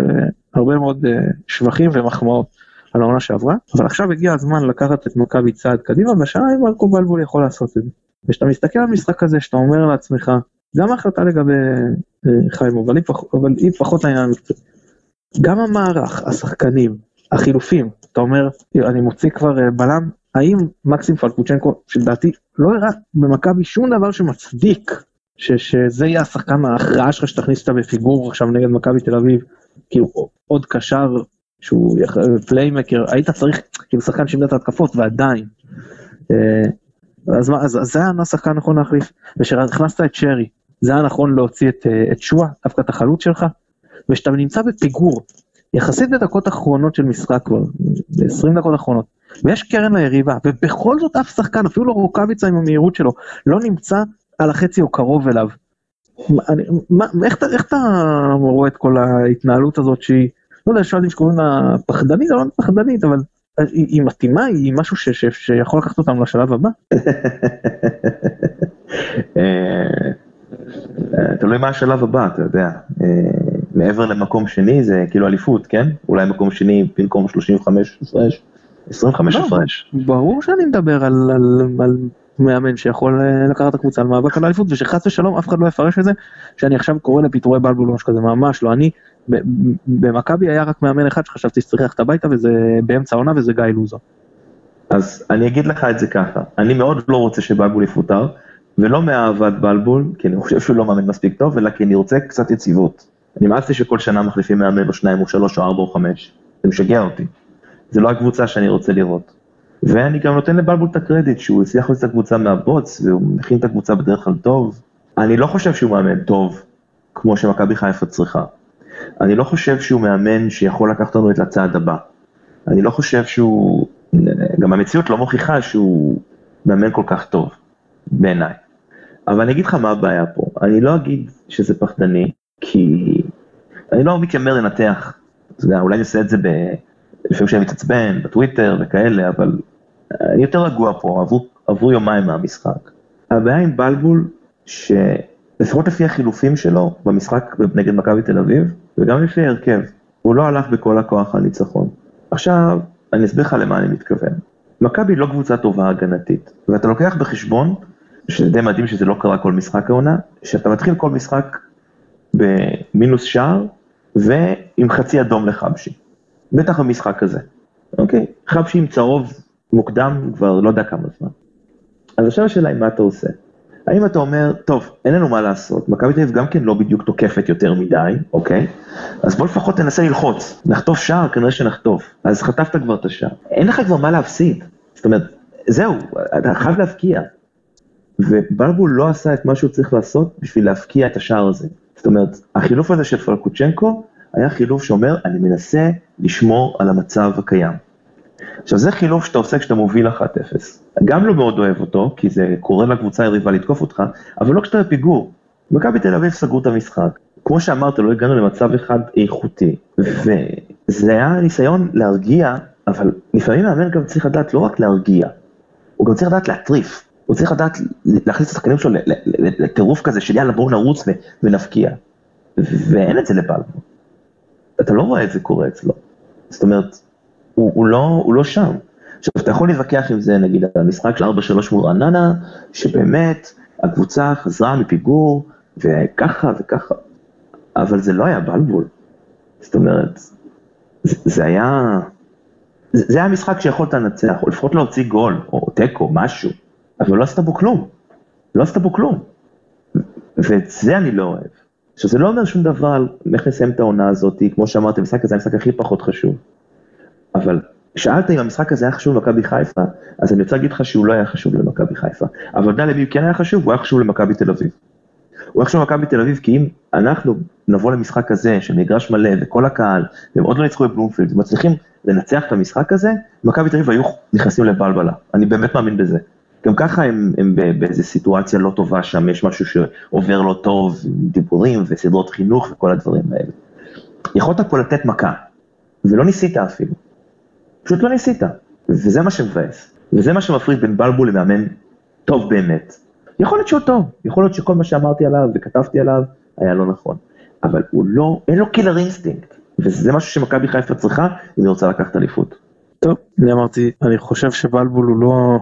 [SPEAKER 1] הרבה מאוד אה, שבחים ומחמאות על העונה שעברה, אבל עכשיו הגיע הזמן לקחת את מכבי צעד קדימה, והשאלה אם מרקו בלבול יכול לעשות את זה. וכשאתה מסתכל על משחק הזה, שאתה אומר לעצמך, גם ההחלטה לגבי אה, חיים, אבל היא, פח, אבל היא פחות העניין המקצועי. גם המערך, השחקנים, החילופים, אתה אומר, אני מוציא כבר בלם, האם מקסים פלקוצ'נקו, שלדעתי לא הראה במכבי שום דבר שמצדיק ש, שזה יהיה השחקן ההכרעה שלך שתכניס אותה בפיגור עכשיו נגד מכבי תל אביב, כאילו עוד קשר שהוא פליימקר, היית צריך כאילו שחקן שימדה את ההתקפות ועדיין. אה, אז, מה, אז, אז זה היה השחקן הנכון להחליף, וכשהכנסת את שרי, זה היה נכון להוציא את, אה, את שואה, דווקא את החלוץ שלך, וכשאתה נמצא בפיגור, יחסית בדקות אחרונות של משחק כבר, 20 דקות אחרונות, ויש קרן ליריבה, ובכל זאת אף שחקן, אפילו לא רוקאביצה עם המהירות שלו, לא נמצא על החצי או קרוב אליו. אני, מה, איך, איך אתה רואה את כל ההתנהלות הזאת שהיא, לא יודע, שואלים שקוראים לה פחדנית, לא פחדנית, אבל היא, היא מתאימה, היא משהו ש, ש, שיכול לקחת אותנו לשלב הבא?
[SPEAKER 2] אה, אה, תלוי מה השלב הבא, אתה יודע. אה, מעבר למקום שני זה כאילו אליפות, כן? אולי מקום שני במקום 35 הפרש, 25 לא, הפרש.
[SPEAKER 1] ברור שאני מדבר על, על, על מאמן שיכול אה, לקחת את הקבוצה על מאבק על האליפות ושחס ושלום אף אחד לא יפרש את זה שאני עכשיו קורא לפיטורי בלבול או משהו כזה ממש לא אני במכבי היה רק מאמן אחד שחשבתי שצריך ללכת הביתה וזה באמצע העונה וזה גיא לוזו.
[SPEAKER 2] אז אני אגיד לך את זה ככה אני מאוד לא רוצה שבלבול יפוטר ולא מאהבת בלבול כי אני חושב שהוא לא מאמן מספיק טוב אלא כי אני רוצה קצת יציבות. נמאס לי שכל שנה מחליפים מאמן או שניים או שלוש או ארבע או חמש זה משגע אותי. זה לא הקבוצה שאני רוצה לראות. ואני גם נותן לבלבול את הקרדיט שהוא הצליח להוציא את הקבוצה מהבוץ והוא מכין את הקבוצה בדרך כלל טוב. אני לא חושב שהוא מאמן טוב כמו שמכבי חיפה צריכה. אני לא חושב שהוא מאמן שיכול לקחת לנו את הצעד הבא. אני לא חושב שהוא, גם המציאות לא מוכיחה שהוא מאמן כל כך טוב, בעיניי. אבל אני אגיד לך מה הבעיה פה, אני לא אגיד שזה פחדני, כי אני לא מתיימר לנתח, אולי אני עושה את זה ב... לפעמים שאני מתעצבן, בטוויטר וכאלה, אבל אני יותר רגוע פה, עברו, עברו יומיים מהמשחק. הבעיה עם בלבול, שלפחות לפי החילופים שלו במשחק נגד מכבי תל אביב, וגם לפי ההרכב, הוא לא הלך בכל הכוח על ניצחון. עכשיו, אני אסביר לך למה אני מתכוון. מכבי לא קבוצה טובה הגנתית, ואתה לוקח בחשבון, שזה די מדהים שזה לא קרה כל משחק העונה, שאתה מתחיל כל משחק במינוס שער, ועם חצי אדום לחבשי. בטח במשחק הזה, אוקיי? חבשי עם צהוב מוקדם כבר לא יודע כמה זמן. אז עכשיו השאלה היא מה אתה עושה. האם אתה אומר, טוב, אין לנו מה לעשות, מכבי תל אביב גם כן לא בדיוק תוקפת יותר מדי, אוקיי? אז בוא לפחות תנסה ללחוץ, נחטוף שער, כנראה שנחטוף. אז חטפת כבר את השער. אין לך כבר מה להפסיד. זאת אומרת, זהו, אתה חייב להבקיע. ובלבול לא עשה את מה שהוא צריך לעשות בשביל להבקיע את השער הזה. זאת אומרת, החילוף הזה של פלקוצ'נקו היה חילוף שאומר, אני מנסה לשמור על המצב הקיים. עכשיו זה חילוף שאתה עושה כשאתה מוביל 1-0. גם לא מאוד אוהב אותו, כי זה קורא לקבוצה היריבה לתקוף אותך, אבל לא כשאתה בפיגור. מכבי תל אביב סגרו את המשחק. כמו שאמרת, לא הגענו למצב אחד איכותי, וזה היה ניסיון להרגיע, אבל לפעמים מאמן גם צריך לדעת לא רק להרגיע, הוא גם צריך לדעת להטריף. הוא צריך לדעת להכניס את השחקנים שלו לטירוף כזה של יאללה בואו נרוץ ונפקיע. ואין את זה לבלבו. אתה לא רואה את זה קורה אצלו. זאת אומרת, הוא, הוא, לא, הוא לא שם. עכשיו, אתה יכול להתווכח עם זה, נגיד, על המשחק של 4-3 מול רעננה, שבאמת הקבוצה חזרה מפיגור, וככה וככה, אבל זה לא היה בלבול. זאת אומרת, זה, זה היה... זה, היה משחק שיכולת לנצח, או לפחות להוציא גול, או תיקו, משהו, אבל לא עשית בו כלום. לא עשית בו כלום. ואת זה אני לא אוהב. עכשיו זה לא אומר שום דבר על איך נסיים את העונה הזאת, כמו שאמרתי, המשחק הזה המשחק הכי פחות חשוב. אבל שאלת אם המשחק הזה היה חשוב למכבי חיפה, אז אני רוצה להגיד לך שהוא לא היה חשוב למכבי חיפה. אבל אתה יודע למי הוא כן היה חשוב? הוא היה חשוב למכבי תל אביב. הוא היה חשוב למכבי תל אביב כי אם אנחנו נבוא למשחק הזה של מגרש מלא וכל הקהל, והם עוד לא ניצחו בבלומפילד, ומצליחים לנצח את המשחק הזה, מכבי תל אביב היו נכנסים לבלבלה. אני באמת מאמין בזה. גם ככה הם, הם באיזה סיטואציה לא טובה שם, יש משהו שעובר לא טוב, דיבורים וסדרות חינוך וכל הדברים האלה. יכולת פה לתת מכה, ולא ניסית אפילו. פשוט לא ניסית, וזה מה שמבאס. וזה מה שמפריד בין בלבול למאמן טוב באמת. יכול להיות שהוא טוב, יכול להיות שכל מה שאמרתי עליו וכתבתי עליו היה לא נכון, אבל הוא לא, אין לו killer instinct, וזה משהו שמכבי חיפה צריכה אם היא רוצה לקחת אליפות.
[SPEAKER 1] טוב, אני אמרתי, אני חושב שבלבול הוא לא...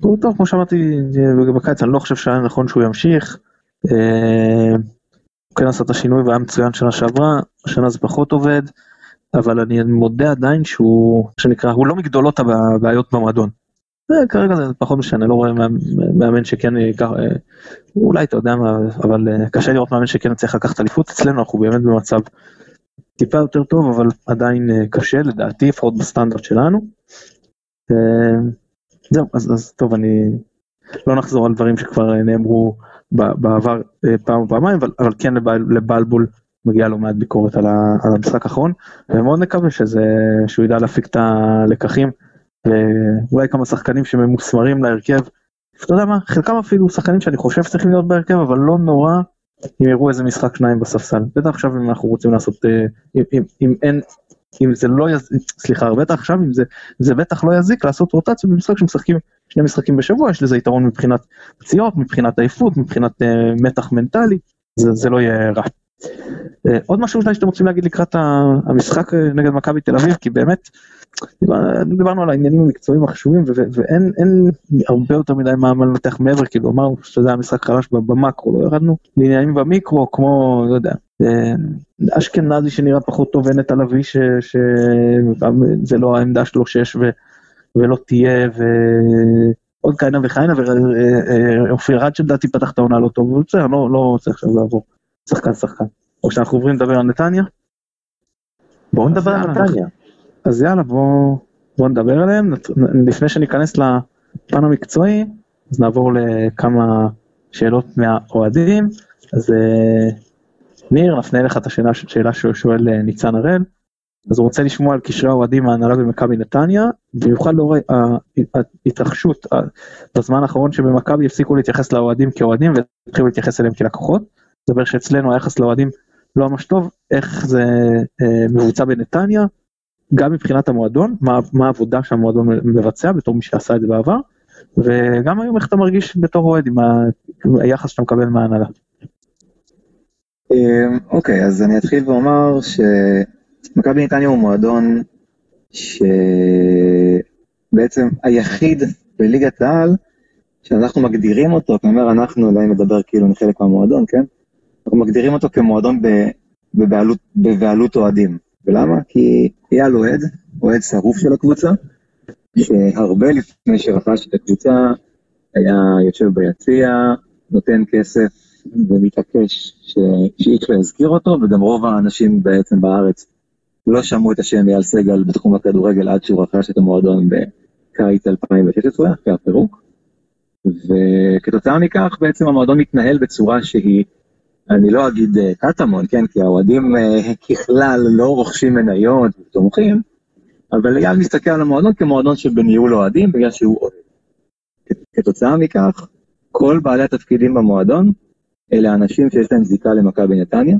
[SPEAKER 1] הוא טוב, כמו שאמרתי בקיץ, אני לא חושב שהיה נכון שהוא ימשיך. אה, הוא כן עשה את השינוי והיה מצוין שנה שעברה, השנה זה פחות עובד, אבל אני מודה עדיין שהוא, שנקרא, הוא לא מגדולות הבעיות במועדון. אה, כרגע זה פחות משנה, לא רואה מאמן שכן ייקח, אה, אולי אתה יודע מה, אבל קשה לראות מאמן שכן צריך לקחת אליפות אצלנו, אנחנו באמת במצב טיפה יותר טוב, אבל עדיין קשה לדעתי, לפחות בסטנדרט שלנו. זהו, אז, אז טוב, אני לא נחזור על דברים שכבר נאמרו בעבר אה, פעם או פעמיים, אבל, אבל כן לבלבול מגיע לא מעט ביקורת על, ה, על המשחק האחרון, ומאוד נקווה שזה, שהוא ידע להפיק את הלקחים, ואולי כמה שחקנים שממוסמרים להרכב, אתה יודע מה, חלקם אפילו שחקנים שאני חושב שצריכים להיות בהרכב, אבל לא נורא אם יראו איזה משחק שניים בספסל. בטח עכשיו אם אנחנו רוצים לעשות, אה, אם, אם, אם אין אם זה לא יזיק, סליחה, בטח עכשיו, אם זה, זה בטח לא יזיק לעשות רוטציה במשחק שמשחקים שני משחקים בשבוע, יש לזה יתרון מבחינת פציעות, מבחינת עייפות, מבחינת uh, מתח מנטלי, זה, זה לא יהיה רע. Uh, עוד משהו שאתם רוצים להגיד לקראת המשחק אה, נגד מכבי תל אביב, כי באמת, דיברנו על העניינים המקצועיים החשובים, ואין הרבה יותר מדי מה לנתח מעבר, כאילו אמרנו שזה היה משחק חלש במקרו, לא ירדנו לעניינים במיקרו, כמו, לא יודע, אשכנזי שנראה פחות טוב ונטע לביא שזה לא העמדה שלו שיש ו, ולא תהיה ועוד כהנה וכהנה ואופיר רד שלדעתי פתח את העונה לא טוב, בסדר, לא, לא רוצה עכשיו לעבור שחקן שחקן. או שאנחנו עוברים לדבר על נתניה?
[SPEAKER 2] בואו נדבר על נתניה.
[SPEAKER 1] אז יאללה בואו בוא נדבר עליהם, לפני שניכנס לפן המקצועי, אז נעבור לכמה שאלות מהאוהדים, אז אה, ניר, נפנה לך את השאלה, שאלה ששואל אה, ניצן הראל, אז הוא רוצה לשמוע על קשרי האוהדים מההנהלה במכבי נתניה, במיוחד לאור ההתרחשות בזמן האחרון שבמכבי הפסיקו להתייחס לאוהדים כאוהדים והתחילו להתייחס אליהם כלקוחות. זה שאצלנו היחס לאוהדים לא ממש טוב, איך זה אה, מבוצע בנתניה, גם מבחינת המועדון, מה, מה העבודה שהמועדון מבצע בתור מי שעשה את זה בעבר, וגם היום איך אתה מרגיש בתור אוהד עם היחס שאתה מקבל מההנהלה.
[SPEAKER 3] אמ, אוקיי, אז אני אתחיל ואומר שמכבי נתניה הוא מועדון שבעצם היחיד בליגת העל שאנחנו מגדירים אותו, כלומר אנחנו, אולי מדבר כאילו אני חלק מהמועדון, כן? אנחנו מגדירים אותו כמועדון בבעלות, בבעלות אוהדים. ולמה? כי אייל אוהד, אוהד שרוף של הקבוצה, שהרבה לפני שרכש את הקבוצה היה יושב ביציע, נותן כסף ומתעקש שאיש לא יזכיר אותו, וגם רוב האנשים בעצם בארץ לא שמעו את השם אייל סגל בתחום הכדורגל עד שהוא רכש את המועדון בקיץ 2016, אחרי הפירוק. וכתוצאה מכך בעצם המועדון מתנהל בצורה שהיא, אני לא אגיד אה, קטמון, כן, כי האוהדים אה, ככלל לא רוכשים מניות ותומכים, אבל אייל מסתכל על המועדון כמועדון שבניהול אוהדים בגלל שהוא אוהד. כתוצאה מכך, כל בעלי התפקידים במועדון אלה אנשים שיש להם זיקה למכבי נתניה,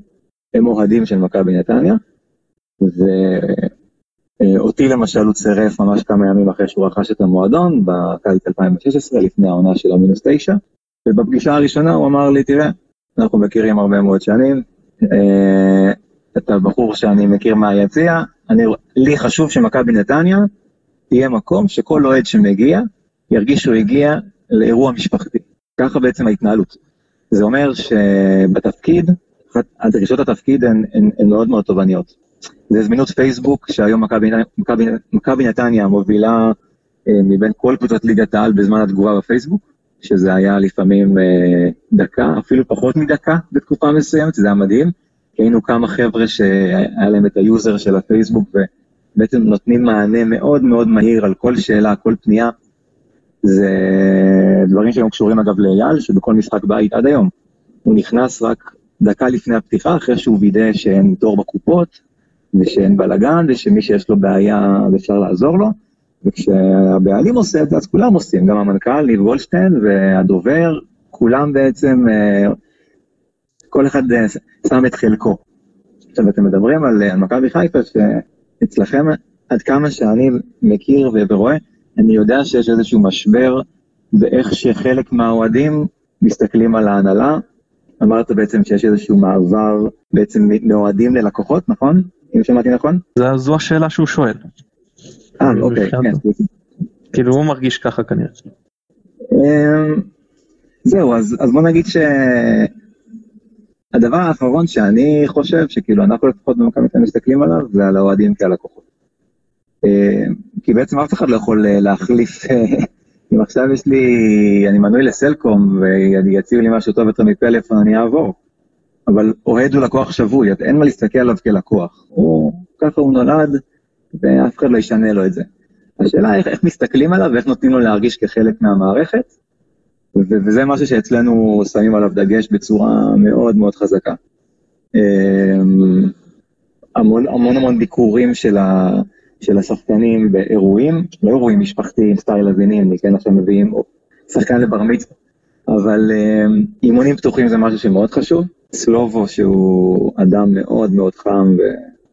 [SPEAKER 3] הם אוהדים של מכבי נתניה, ואותי למשל הוא צירף ממש כמה ימים אחרי שהוא רכש את המועדון, בקיץ 2016, לפני העונה של המינוס תשע, ובפגישה הראשונה הוא אמר לי, תראה, אנחנו מכירים הרבה מאוד שנים, אה, אתה בחור שאני מכיר מהיציע, לי חשוב שמכבי נתניה תהיה מקום שכל אוהד שמגיע, ירגיש שהוא הגיע לאירוע משפחתי. ככה בעצם ההתנהלות. זה אומר שבתפקיד, הדרישות התפקיד הן, הן, הן מאוד מאוד תובעניות. זה זמינות פייסבוק, שהיום מכבי נתניה מובילה אה, מבין כל קבוצות ליגת העל בזמן התגובה בפייסבוק, שזה היה לפעמים אה, דקה, אפילו פחות מדקה בתקופה מסוימת, זה היה מדהים. היינו כמה חבר'ה שהיה להם את ה user של הפייסבוק ובעצם נותנים מענה מאוד מאוד מהיר על כל שאלה, כל פנייה. זה דברים שהם קשורים אגב לאייל, שבכל משחק בית עד היום, הוא נכנס רק דקה לפני הפתיחה, אחרי שהוא וידא שאין תור בקופות, ושאין בלאגן, ושמי שיש לו בעיה אפשר לעזור לו, וכשהבעלים עושה את זה, אז כולם עושים, גם המנכ"ל, ניב גולדשטיין, והדובר, כולם בעצם, אה, כל אחד אה, שם את חלקו. עכשיו, אתם מדברים על, על מכבי חיפה, שאצלכם, עד כמה שאני מכיר ורואה, אני יודע שיש איזשהו משבר באיך שחלק מהאוהדים מסתכלים על ההנהלה, אמרת בעצם שיש איזשהו מעבר בעצם מאוהדים ללקוחות, נכון? אם שמעתי נכון?
[SPEAKER 1] זו השאלה שהוא שואל.
[SPEAKER 3] אה, אוקיי,
[SPEAKER 1] מבחינת-
[SPEAKER 3] כן.
[SPEAKER 1] כאילו הוא מרגיש ככה כנראה.
[SPEAKER 3] אמ, זהו, אז, אז בוא נגיד שהדבר האחרון שאני חושב, שכאילו אנחנו לפחות במכבי תל מסתכלים עליו, זה על האוהדים כהלקוחות. אמ, כי בעצם אף אחד לא יכול אה, להחליף, אם עכשיו יש לי, אני מנוי לסלקום ויציעו לי משהו טוב יותר מפלאפון, אני אעבור. אבל אוהד הוא לקוח שבוי, אין מה להסתכל עליו כלקוח. הוא, ככה הוא נולד, ואף אחד לא ישנה לו את זה. השאלה איך, איך מסתכלים עליו ואיך נותנים לו להרגיש כחלק מהמערכת, ו- וזה משהו שאצלנו שמים עליו דגש בצורה מאוד מאוד חזקה. אמ, המון המון המון ביקורים של, ה, של השחקנים באירועים, לא אירועים משפחתיים, סטייל לוינים, כן עכשיו מביאים שחקן לבר מצווה, אבל אמ, אימונים פתוחים זה משהו שמאוד חשוב. סלובו שהוא אדם מאוד מאוד חם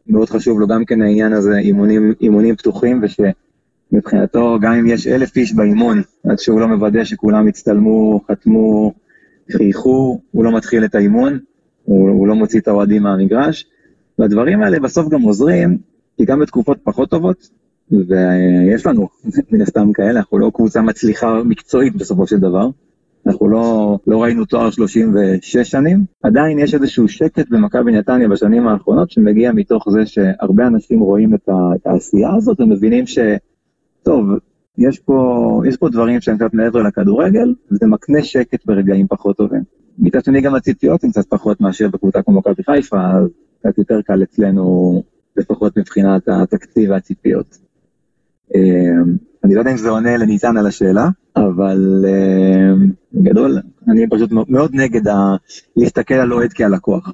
[SPEAKER 3] ומאוד חשוב לו גם כן העניין הזה, אימונים, אימונים פתוחים וש... מבחינתו, גם אם יש אלף איש באימון, עד שהוא לא מוודא שכולם הצטלמו, חתמו, חייכו, הוא לא מתחיל את האימון, הוא, הוא לא מוציא את האוהדים מהמגרש, והדברים האלה בסוף גם עוזרים, כי גם בתקופות פחות טובות, ויש לנו מן הסתם כאלה, אנחנו לא קבוצה מצליחה מקצועית בסופו של דבר, אנחנו לא, לא ראינו תואר 36 שנים, עדיין יש איזשהו שקט במכבי נתניה בשנים האחרונות, שמגיע מתוך זה שהרבה אנשים רואים את, ה, את העשייה הזאת ומבינים ש... טוב, יש פה, יש פה דברים שהם קצת מעבר לכדורגל, וזה מקנה שקט ברגעים פחות טובים. מצד שני גם הציפיות הן קצת פחות מאשר בקבוצה כמו מכבי חיפה, אז קצת יותר קל אצלנו, לפחות מבחינת התקציב והציפיות. אני לא יודע אם זה עונה לניצן על השאלה, אבל אמ, בגדול, אני פשוט מאוד נגד ה- להסתכל על אוהד כהלקוח.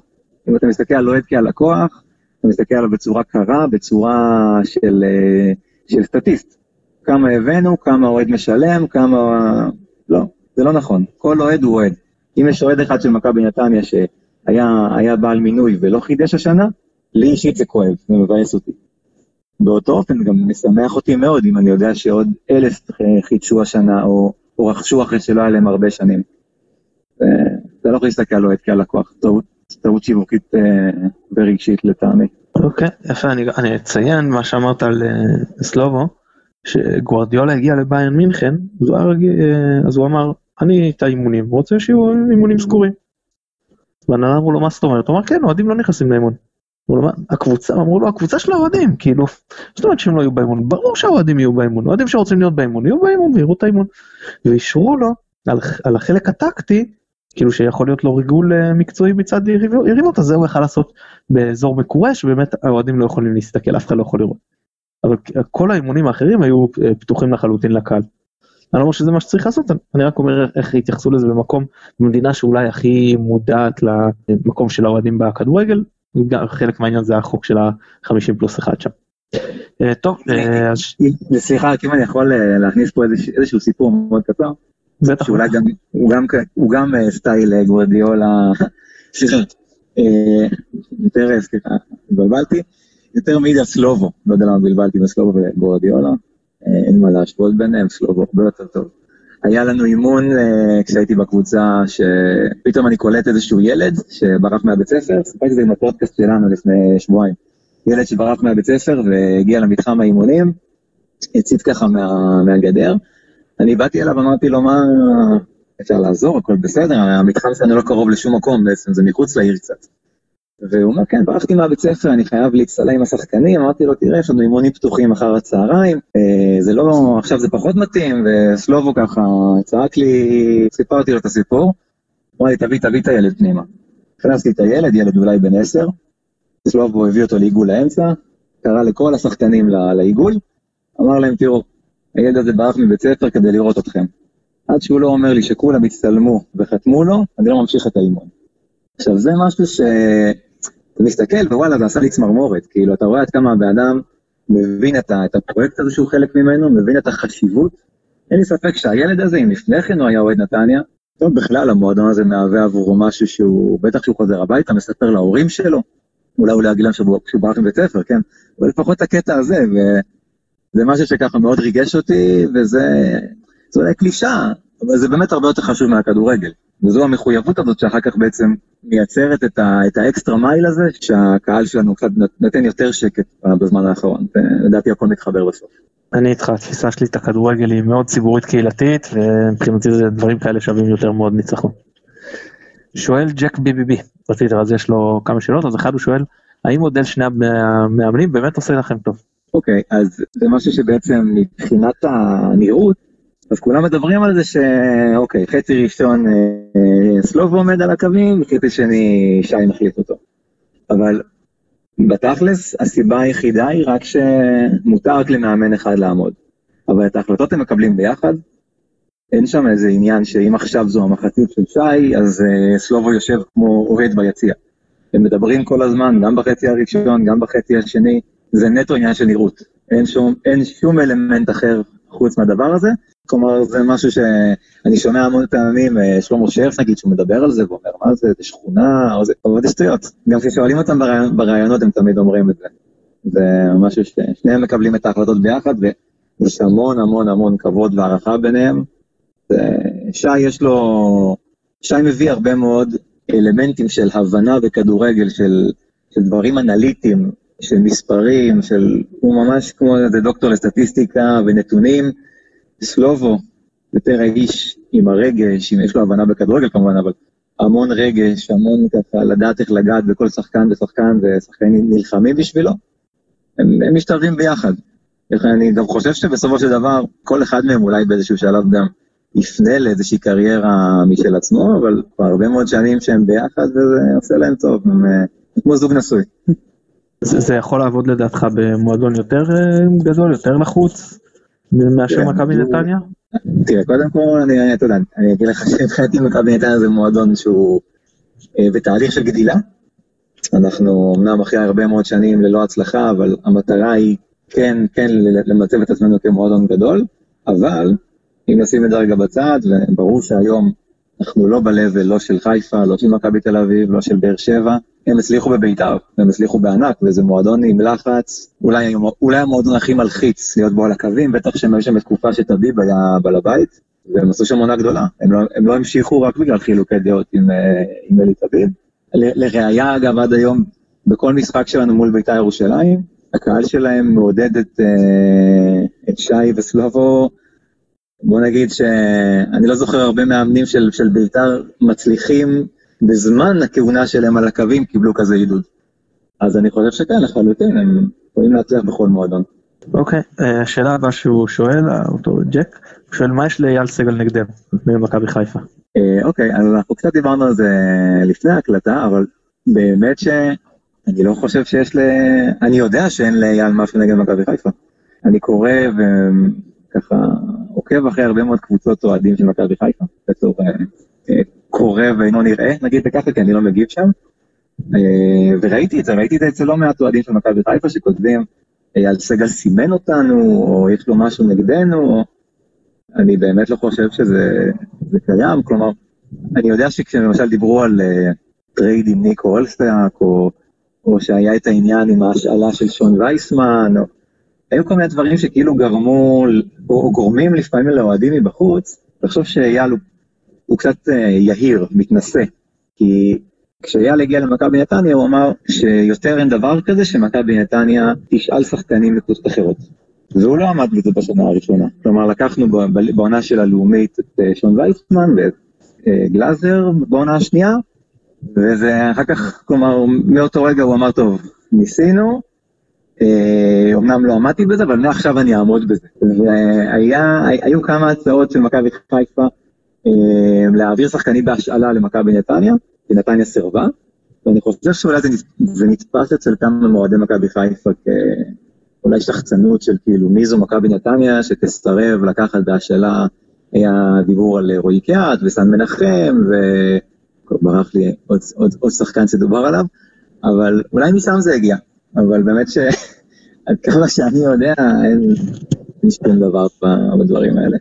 [SPEAKER 3] אם אתה מסתכל על אוהד כהלקוח, אתה מסתכל עליו בצורה קרה, בצורה של, אה, של סטטיסט. כמה הבאנו, כמה אוהד משלם, כמה... לא, זה לא נכון. כל אוהד הוא אוהד. אם יש אוהד אחד של מכבי נתניה שהיה היה בעל מינוי ולא חידש השנה, לי אישית זה כואב, זה מבאס אותי. באותו אופן גם משמח אותי מאוד אם אני יודע שעוד אלף חידשו השנה או, או רכשו אחרי שלא היה להם הרבה שנים. זה- אתה לא יכול להסתכל על אוהד כהלקוח, טעות, טעות שיווקית אה, ורגשית לטעמי.
[SPEAKER 1] אוקיי, יפה, אני, אני אציין מה שאמרת על אה, סלובו, שגוורדיולה הגיע לביירן מינכן, אז הוא, אה, אז הוא אמר, אני את האימונים, רוצה שיהיו אימונים סגורים. והנהלה אמרו לו, מה זאת אומרת? הוא אמר, כן, אוהדים לא נכנסים לאימון. הוא אמר, הקבוצה, אמרו לו, הקבוצה של האוהדים, כאילו, זאת אומרת שהם לא יהיו באימון, ברור שהאוהדים יהיו באימון, אוהדים שרוצים להיות באימון, יהיו באימון ויראו את האימון. ואישרו לו על, על החלק הטקטי, כאילו שיכול להיות לו ריגול אה, מקצועי מצד יריב- יריבות, אז זה הוא יכל לעשות באזור מקורה שבאמת האוהדים לא יכולים להסתכל, אף אחד לא יכול לראות. אבל כל האימונים האחרים היו אה, פתוחים לחלוטין לקהל. אני לא אומר שזה מה שצריך לעשות, אני רק אומר איך התייחסו לזה במקום, במדינה שאולי הכי מודעת למקום של האוהדים בכדורגל, חלק מהעניין זה החוק של ה-50 פלוס 1 שם. אה, טוב, אה, אז
[SPEAKER 3] סליחה, רק אם אני יכול אה, להכניס פה איזשהו סיפור מאוד קצר,
[SPEAKER 1] בטח,
[SPEAKER 3] שאולי גם, הוא גם, כ- הוא גם סטייל גוורדיולה, סליחה, יותר, סליחה, התבלבלתי, יותר מעיד על סלובו, לא יודע למה בלבלתי בין סלובו וגוורדיולה, אה, אין מה להשוות ביניהם, סלובו הרבה יותר טוב. היה לנו אימון אה, כשהייתי בקבוצה, שפתאום אני קולט איזשהו ילד שברח מהבית ספר, סיפרתי את זה עם הפודקאסט שלנו לפני שבועיים. ילד שברח מהבית ספר והגיע למתחם האימונים, הציץ ככה מה, מהגדר. אני באתי אליו, אמרתי לו, מה, אפשר לעזור, הכל בסדר, המתחם שלנו לא קרוב לשום מקום בעצם, זה מחוץ לעיר קצת. והוא אומר, כן, ברחתי מהבית ספר, אני חייב להצטלם עם השחקנים, אמרתי לו, תראה, יש לנו אימונים פתוחים אחר הצהריים, אה, זה לא, עכשיו זה פחות מתאים, וסלובו ככה צעק לי, סיפרתי לו את הסיפור, אמר לי, תביא, תביא את הילד פנימה. הכנסתי את הילד, ילד אולי בן עשר, סלובו הביא אותו לעיגול האמצע, קרא לכל השחקנים לעיגול, אמר להם, תראו, הילד הזה ברח מבית ספר כדי לראות אתכם. עד שהוא לא אומר לי שכולם הצטלמו וחתמו לו, אני לא ממשיך את האימון. עכשיו, זה משהו ש... אתה מסתכל, ווואלה, זה עשה לי צמרמורת. כאילו, אתה רואה עד כמה הבן אדם מבין את, ה... את הפרויקט הזה שהוא חלק ממנו, מבין את החשיבות. אין לי ספק שהילד הזה, אם לפני כן הוא היה אוהד נתניה, טוב, בכלל המועדון הזה מהווה עבורו משהו שהוא, בטח כשהוא חוזר הביתה, מספר להורים שלו, אולי הוא יגיד להם שהוא שהוא ברח מבית ספר, כן? אבל לפחות הקטע הזה, וזה משהו שככה מאוד ריגש אותי, וזה זה אולי קלישאה, אבל זה באמת הרבה יותר חשוב מהכדורגל. וזו המחויבות הזאת שאחר כך בעצם מייצרת את, ה, את האקסטרה מייל הזה, שהקהל שלנו קצת נותן יותר שקט בזמן האחרון. לדעתי הכל מתחבר בסוף.
[SPEAKER 1] אני איתך, התפיסה שלי את הכדורגל היא מאוד ציבורית קהילתית, ומבחינתי זה דברים כאלה שווים יותר מאוד ניצחון. שואל ג'ק ביבי רציתי, אז יש לו כמה שאלות, אז אחד הוא שואל, האם מודל שני המאמנים באמת עושה לכם טוב?
[SPEAKER 3] אוקיי, okay, אז זה משהו שבעצם מבחינת הנראות, אז כולם מדברים על זה שאוקיי, חצי ראשון אה, סלובו עומד על הקווים, חצי שני שי מחליט אותו. אבל בתכלס, הסיבה היחידה היא רק שמותר רק למאמן אחד לעמוד. אבל את ההחלטות הם מקבלים ביחד. אין שם איזה עניין שאם עכשיו זו המחצית של שי, אז uh, סלובו יושב כמו אוהד ביציע. הם מדברים כל הזמן, גם בחצי הראשון, גם בחצי השני, זה נטו עניין של נראות. אין שום, אין שום אלמנט אחר חוץ מהדבר הזה. כלומר, זה משהו שאני שומע המון פעמים, אה, שלמה שרף נגיד, שהוא מדבר על זה, ואומר, מה זה, זה שכונה, או זה, אבל זה שטויות. גם כששואלים אותם בראיונות, הם תמיד אומרים את זה. זה משהו ששניהם מקבלים את ההחלטות ביחד, ויש המון המון המון כבוד והערכה ביניהם. שי יש לו, שי מביא הרבה מאוד אלמנטים של הבנה בכדורגל, של, של דברים אנליטיים, של מספרים, של, הוא ממש כמו איזה דוקטור לסטטיסטיקה ונתונים. סלובו, יותר האיש עם הרגש, אם יש לו הבנה בכדורגל כמובן, אבל המון רגש, המון ככה לדעת איך לגעת בכל שחקן ושחקן, ושחקנים נלחמים בשבילו, הם, הם משתלבים ביחד. אני גם חושב שבסופו של דבר, כל אחד מהם אולי באיזשהו שלב גם יפנה לאיזושהי קריירה משל עצמו, אבל כבר הרבה מאוד שנים שהם ביחד, וזה עושה להם טוב, הם, הם כמו זוג נשוי.
[SPEAKER 1] זה, זה יכול לעבוד לדעתך במועדון יותר אה, גדול, יותר לחוץ? מאשר כן, מכבי נתניה?
[SPEAKER 3] תראה, קודם כל, אני, אתה יודע, אני אגיד לך שמבחינתי מכבי נתניה זה מועדון שהוא אה, בתהליך של גדילה. אנחנו אמנם אחרי הרבה מאוד שנים ללא הצלחה, אבל המטרה היא כן, כן למצב את עצמנו כמועדון גדול, אבל אם נשים את זה רגע בצד, וברור שהיום אנחנו לא ב-level לא של חיפה, לא של מכבי תל אביב, לא של באר שבע, הם הצליחו בביתר, הם הצליחו בענק, וזה מועדון עם לחץ, אולי, אולי המועדון הכי מלחיץ להיות בו על הקווים, בטח שהם היו שם בתקופה שטביב היה בעל הבית, והם עשו שם עונה גדולה, הם לא, הם לא המשיכו רק בגלל חילוקי דעות עם, אה, עם אלי טביב. לראיה, אגב, עד היום, בכל משחק שלנו מול ביתר ירושלים, הקהל שלהם מעודד את, אה, את שי וסלובו, בוא נגיד שאני לא זוכר הרבה מאמנים של, של ביתר מצליחים בזמן הכהונה שלהם על הקווים קיבלו כזה עידוד. אז אני חושב שכן, לחלוטין, הם יכולים להצליח בכל מועדון.
[SPEAKER 1] אוקיי, אה, השאלה הבאה שהוא שואל, אותו ג'ק, הוא שואל מה יש לאייל סגל נגדם, במכבי חיפה?
[SPEAKER 3] אה, אוקיי, אז אנחנו קצת דיברנו על זה לפני ההקלטה, אבל באמת שאני לא חושב שיש ל... אני יודע שאין לאייל משהו נגד מכבי חיפה. אני קורא וככה עוקב אחרי הרבה מאוד קבוצות אוהדים של מכבי חיפה, בתור אה, קורא ואינו נראה, נגיד וככה, כי אני לא מגיב שם. אה, וראיתי את זה, ראיתי את זה אצל לא מעט אוהדים של מכבי חיפה שכותבים, על סגל סימן אותנו, או יש לו משהו נגדנו, אני באמת לא חושב שזה קיים, כלומר, אני יודע שכשלמשל דיברו על trade עם ניקו אולסטאק, או, או שהיה את העניין עם ההשאלה של שון וייסמן, או, היו כל מיני דברים שכאילו גרמו, או, או גורמים לפעמים לאוהדים מבחוץ, לחשוב שאייל הוא הוא קצת אה, יהיר, מתנשא. כי כשאייל הגיע למכבי נתניה הוא אמר שיותר אין דבר כזה שמכבי נתניה תשאל שחקנים מקבוצות אחרות. והוא לא עמד בזה בשנה הראשונה. כלומר לקחנו בעונה של הלאומית את אה, שון וייסמן ואת אה, גלאזר בעונה השנייה, וזה אחר כך, כלומר מאותו רגע הוא אמר טוב, ניסינו, אומנם לא עמדתי בזה, אבל מעכשיו אני אעמוד בזה. והיו כמה הצעות של מכבי חיפה להעביר שחקנים בהשאלה למכבי נתניה, כי נתניה סירבה, ואני חושב שאולי זה, זה נתפס אצל כמה מועדי מכבי חיפה כאולי שחצנות של כאילו מי זו מכבי נתניה שתסרב לקחת בהשאלה, היה דיבור על רועי קיאט וסן מנחם, וברח לי עוד, עוד, עוד שחקן שדובר עליו, אבל אולי משם זה הגיע, אבל באמת שעד כמה שאני יודע אין שום דבר בדברים האלה.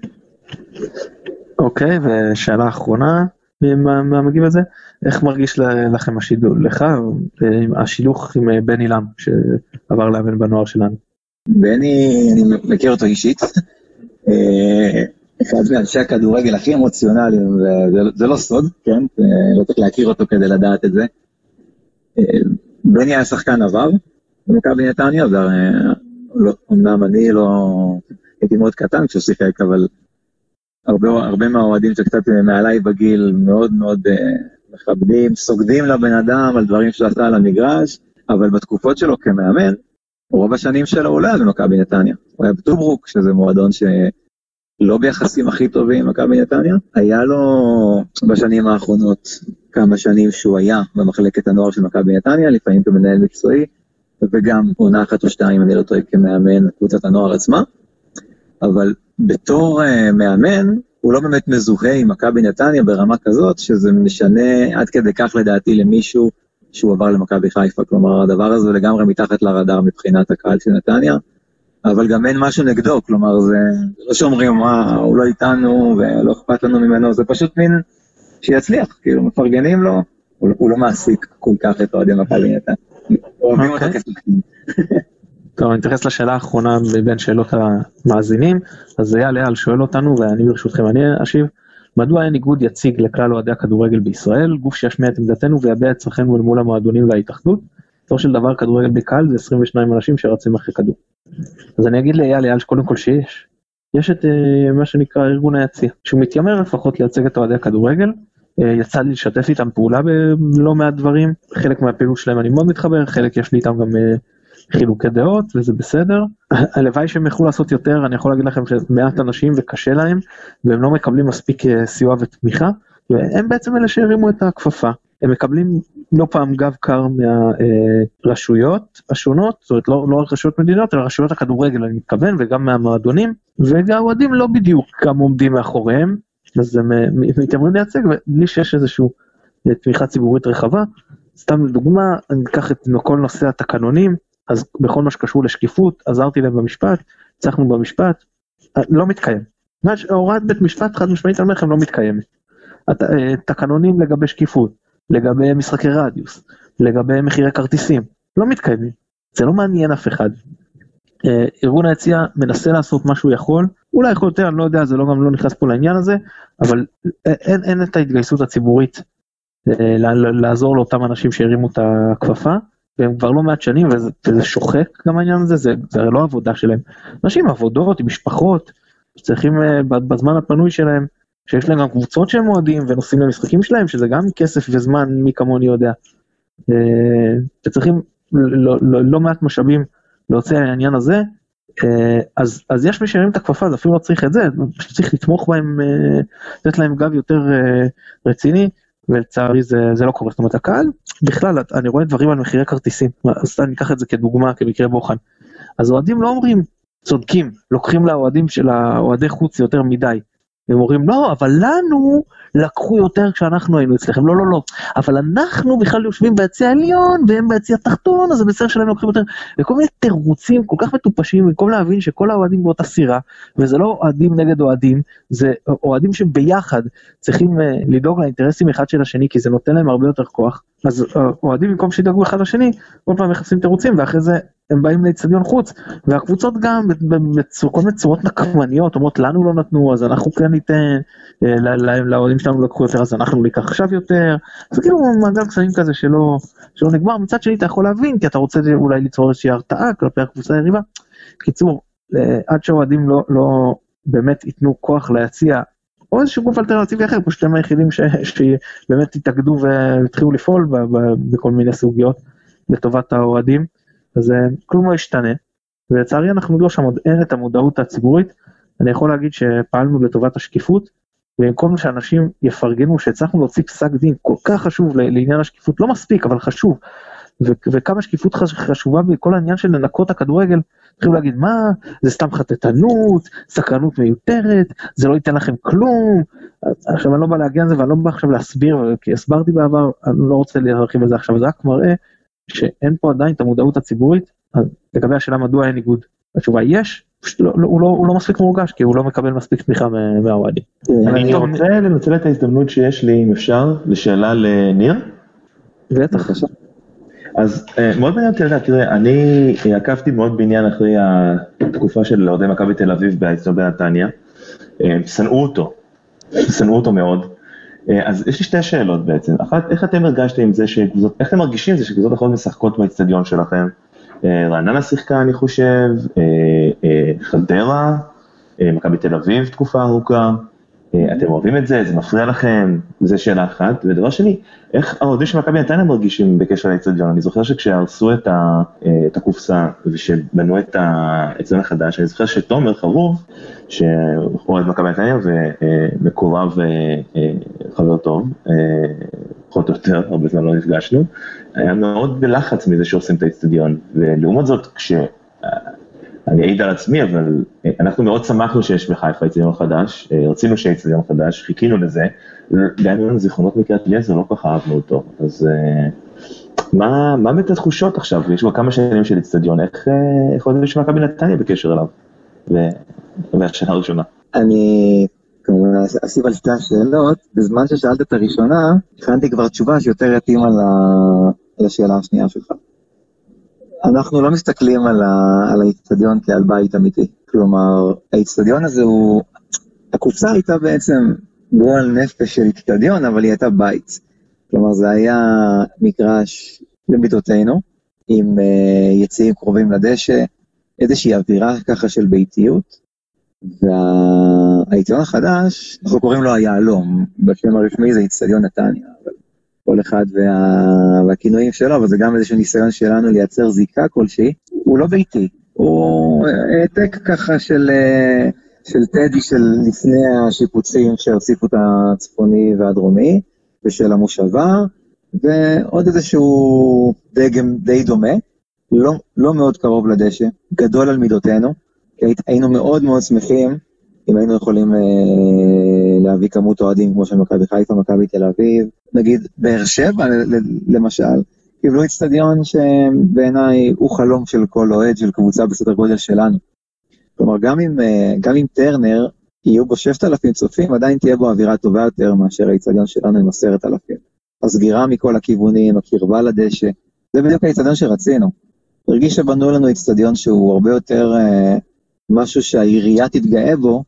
[SPEAKER 1] אוקיי, ושאלה אחרונה מהמגיב הזה, איך מרגיש לכם השידור, לך, השילוך עם אה, בני לם שעבר לאמן בנוער שלנו?
[SPEAKER 3] בני, אני מכיר אותו אישית. אה, אחד מאנשי הכדורגל הכי אמוציונליים, וזה לא סוד, כן? לא צריך להכיר אותו כדי לדעת את זה. אה, בני היה שחקן עבר במכבי נתניה, ואומנם אני לא... הייתי מאוד קטן כשהוא שיחק, אבל הרבה, הרבה מהאוהדים שקצת מעליי בגיל מאוד מאוד uh, מכבדים, סוגדים לבן אדם על דברים שהוא עשה על המגרש, אבל בתקופות שלו כמאמן, רוב השנים שלו הוא לא היה במכבי נתניה. הוא היה בטוברוק, שזה מועדון שלא ביחסים הכי טובים עם מכבי נתניה. היה לו בשנים האחרונות כמה שנים שהוא היה במחלקת הנוער של מכבי נתניה, לפעמים כמנהל מקצועי, וגם עונה אחת או שתיים, אני לא טועה, כמאמן קבוצת הנוער עצמה. אבל בתור uh, מאמן, הוא לא באמת מזוהה עם מכבי נתניה ברמה כזאת, שזה משנה עד כדי כך לדעתי למישהו שהוא עבר למכבי חיפה. כלומר, הדבר הזה לגמרי מתחת לרדאר מבחינת הקהל של נתניה, אבל גם אין משהו נגדו, כלומר, זה לא שאומרים, מה, הוא לא איתנו ולא אכפת לנו ממנו, זה פשוט מין שיצליח, כאילו, מפרגנים לו, הוא, הוא לא מעסיק כל כך את אוהדי מכבי נתניה. אוהבים אותו
[SPEAKER 1] אוקיי. טוב, אני אתייחס לשאלה האחרונה מבין שאלות המאזינים, אז אייל אייל שואל אותנו, ואני ברשותכם אני אשיב, מדוע אין איגוד יציג לכלל אוהדי הכדורגל בישראל, גוף שישמיע את עמדתנו ויביע את צרכינו אל מול המועדונים וההתאחדות? בסופו של דבר כדורגל בקהל זה 22 אנשים שרצים אחרי כדור. אז אני אגיד לאייל אייל שקודם כל שיש, יש את אה, מה שנקרא ארגון היציע, שהוא מתיימר לפחות לייצג את אוהדי הכדורגל, אה, יצא לי לשתף איתם פעולה בלא מעט דברים, חלק מהפעילות שלהם אני מאוד מתחבר, חלק יש לי איתם גם אה, חילוקי דעות וזה בסדר. הלוואי שהם יכלו לעשות יותר, אני יכול להגיד לכם שמעט אנשים וקשה להם, והם לא מקבלים מספיק אה, סיוע ותמיכה, והם בעצם אלה שהרימו את הכפפה. הם מקבלים לא פעם גב קר מהרשויות השונות, זאת אומרת לא, לא רשויות מדיניות, אלא רשויות הכדורגל אני מתכוון, וגם מהמועדונים, והאוהדים לא בדיוק גם עומדים מאחוריהם, אז הם אה, מתיימרים לייצג, ובלי שיש איזושהי תמיכה ציבורית רחבה. סתם לדוגמה, אני אקח את כל נושא התקנונים, אז בכל מה שקשור לשקיפות, עזרתי להם במשפט, הצלחנו במשפט, אה, לא מתקיים. הוראת בית משפט חד משמעית אני אומר לכם לא מתקיימת. אה, תקנונים לגבי שקיפות, לגבי משחקי רדיוס, לגבי מחירי כרטיסים, לא מתקיימים. זה לא מעניין אף אחד. אה, ארגון היציע מנסה לעשות מה שהוא יכול, אולי יכול יותר, אני לא יודע, זה לא גם לא נכנס פה לעניין הזה, אבל אין, אין את ההתגייסות הציבורית לעזור לאותם אנשים שהרימו את הכפפה. והם כבר לא מעט שנים וזה, וזה שוחק גם העניין הזה, זה, זה הרי לא עבודה שלהם. אנשים עם עבודות, עם משפחות, שצריכים uh, בזמן הפנוי שלהם, שיש להם גם קבוצות שהם אוהדים ונוסעים למשחקים שלהם, שזה גם כסף וזמן, מי כמוני יודע. Uh, וצריכים לא, לא, לא מעט משאבים להוציא על העניין הזה, uh, אז, אז יש מי שהרים את הכפפה, אז אפילו לא צריך את זה, צריך לתמוך בהם, לתת להם גב יותר רציני. ולצערי זה, זה לא קורה, זאת אומרת הקהל, בכלל אני רואה דברים על מחירי כרטיסים, אז אני אקח את זה כדוגמה, כמקרה בוחן. אז אוהדים לא אומרים צודקים, לוקחים לאוהדים של האוהדי חוץ יותר מדי. הם אומרים לא, אבל לנו לקחו יותר כשאנחנו היינו אצלכם, לא לא לא, אבל אנחנו בכלל יושבים ביציע העליון והם ביציע התחתון, אז זה בסדר שלנו לוקחים יותר, וכל מיני תירוצים כל כך מטופשים, במקום להבין שכל האוהדים באותה סירה, וזה לא אוהדים נגד אוהדים, זה אוהדים שביחד צריכים uh, לדאוג לאינטרסים אחד של השני, כי זה נותן להם הרבה יותר כוח, אז uh, אוהדים במקום שידאגו אחד לשני, כל פעם מחפשים תירוצים, ואחרי זה הם באים לאצטדיון חוץ, והקבוצות גם בכל מיני צורות נקמניות, אומרות לנו לא נתנו, אז אנחנו כן ניתן, לאוהדים שלנו לקחו יותר, אז אנחנו ניקח עכשיו יותר, זה כאילו מעגל קסמים כזה שלא, שלא נגמר, מצד שני אתה יכול להבין, כי אתה רוצה אולי ליצור איזושהי הרתעה כלפי הקבוצה היריבה. קיצור, עד שהאוהדים לא, לא באמת ייתנו כוח ליציע, או איזשהו גוף אלטרנטיבי אחר, פשוט הם היחידים שבאמת התאגדו והתחילו לפעול בכל מיני סוגיות לטובת האוהדים. אז כלום לא ישתנה, ולצערי אנחנו לא שם, עוד אין את המודעות הציבורית. אני יכול להגיד שפעלנו לטובת השקיפות, במקום שאנשים יפרגנו שהצלחנו להוציא פסק דין כל כך חשוב לעניין השקיפות, לא מספיק, אבל חשוב, ו- וכמה שקיפות חשובה בכל העניין של לנקות הכדורגל, התחילו להגיד מה, זה סתם חטטנות, סקרנות מיותרת, זה לא ייתן לכם כלום. עכשיו אני לא בא להגיע על זה ואני לא בא עכשיו להסביר, כי הסברתי בעבר, אני לא רוצה להרחיב על זה עכשיו, זה רק מראה שאין פה עדיין את המודעות הציבורית, לגבי השאלה מדוע אין איגוד, התשובה היא יש, פשוט לא, לא, הוא, לא, הוא לא מספיק מורגש כי הוא לא מקבל מספיק תמיכה מהאוהדים.
[SPEAKER 2] אני רוצה לנצל את ההזדמנות שיש לי, אם אפשר, לשאלה לניר.
[SPEAKER 1] בטח.
[SPEAKER 2] אז מאוד מעניין אותי לדעת, תראה, אני עקבתי מאוד בעניין אחרי התקופה של אוהדי מכבי תל אביב באצטדיון בנתניה, אה, שנאו אותו, שנאו אותו מאוד. אה, אז יש לי שתי שאלות בעצם, אחת, איך אתם הרגשתם עם זה שקבוצות, איך אתם מרגישים עם זה שקבוצות אחרות משחקות באצטדיון שלכם? אה, רעננה שיחקה אני חושב, חדרה, מכבי תל אביב תקופה ארוכה, אה, אתם אוהבים את זה, זה מפריע לכם, זה שאלה אחת. ודבר שני, איך האוהדים של מכבי נתניה מרגישים בקשר לאצטדיון? אני זוכר שכשהרסו את, ה, אה, את הקופסה ושבנו את האצטדיון החדש, אני זוכר שתומר חרוב, שהוא אוהד מכבי נתניה ומקורב אה, חבר טוב, פחות או יותר, הרבה זמן לא נפגשנו, היה מאוד בלחץ מזה שעושים את האצטדיון, ולעומת זאת, כש... אני אעיד על עצמי, אבל אה, אנחנו מאוד שמחנו שיש בחיפה אצטדיון חדש, אה, רצינו שיהיה אצטדיון חדש, חיכינו לזה, גם אם לנו זיכרונות מקריית אליעזר, לא כל כך אהבנו אותו, אז אה, מה, מה באמת התחושות עכשיו? יש כבר כמה שנים של אצטדיון, איך יכול להיות שמכבי נתניה בקשר אליו? והשאלה הראשונה.
[SPEAKER 3] אני כמובן אשיב על שתי השאלות, בזמן ששאלת את הראשונה, הכנתי כבר תשובה שיותר יתאים על השאלה השנייה שלך. אנחנו לא מסתכלים על האיצטדיון כעל בית אמיתי. כלומר, האיצטדיון הזה הוא, הקופסה הייתה בעצם גועל נפש של איצטדיון, אבל היא הייתה בית. כלומר, זה היה מגרש למידותינו, עם uh, יציאים קרובים לדשא, איזושהי אווירה ככה של ביתיות. והאיצטדיון החדש, אנחנו קוראים לו היהלום, בשם הרשמי זה איצטדיון נתניה. אבל כל אחד וה... והכינויים שלו, אבל זה גם איזשהו ניסיון שלנו לייצר זיקה כלשהי, הוא לא ביתי, הוא העתק ככה של, של טדי של לפני השיפוצים שהוסיפו את הצפוני והדרומי, ושל המושבה, ועוד איזשהו דגם די דומה, לא, לא מאוד קרוב לדשא, גדול על מידותינו, כי היינו מאוד מאוד שמחים אם היינו יכולים אה, להביא כמות אוהדים כמו של מכבי חיפה, מכבי תל אביב, נגיד באר שבע למשל, קיבלו אצטדיון שבעיניי הוא חלום של כל אוהד של קבוצה בסדר גודל שלנו. כלומר, גם אם, אה, גם אם טרנר יהיו בו 6,000 צופים, עדיין תהיה בו אווירה טובה יותר מאשר האצטדיון שלנו עם 10,000. הסגירה מכל הכיוונים, הקרבה לדשא, זה בדיוק האצטדיון שרצינו. הרגיש שבנו לנו אצטדיון שהוא הרבה יותר אה, משהו שהעירייה תתגאה בו,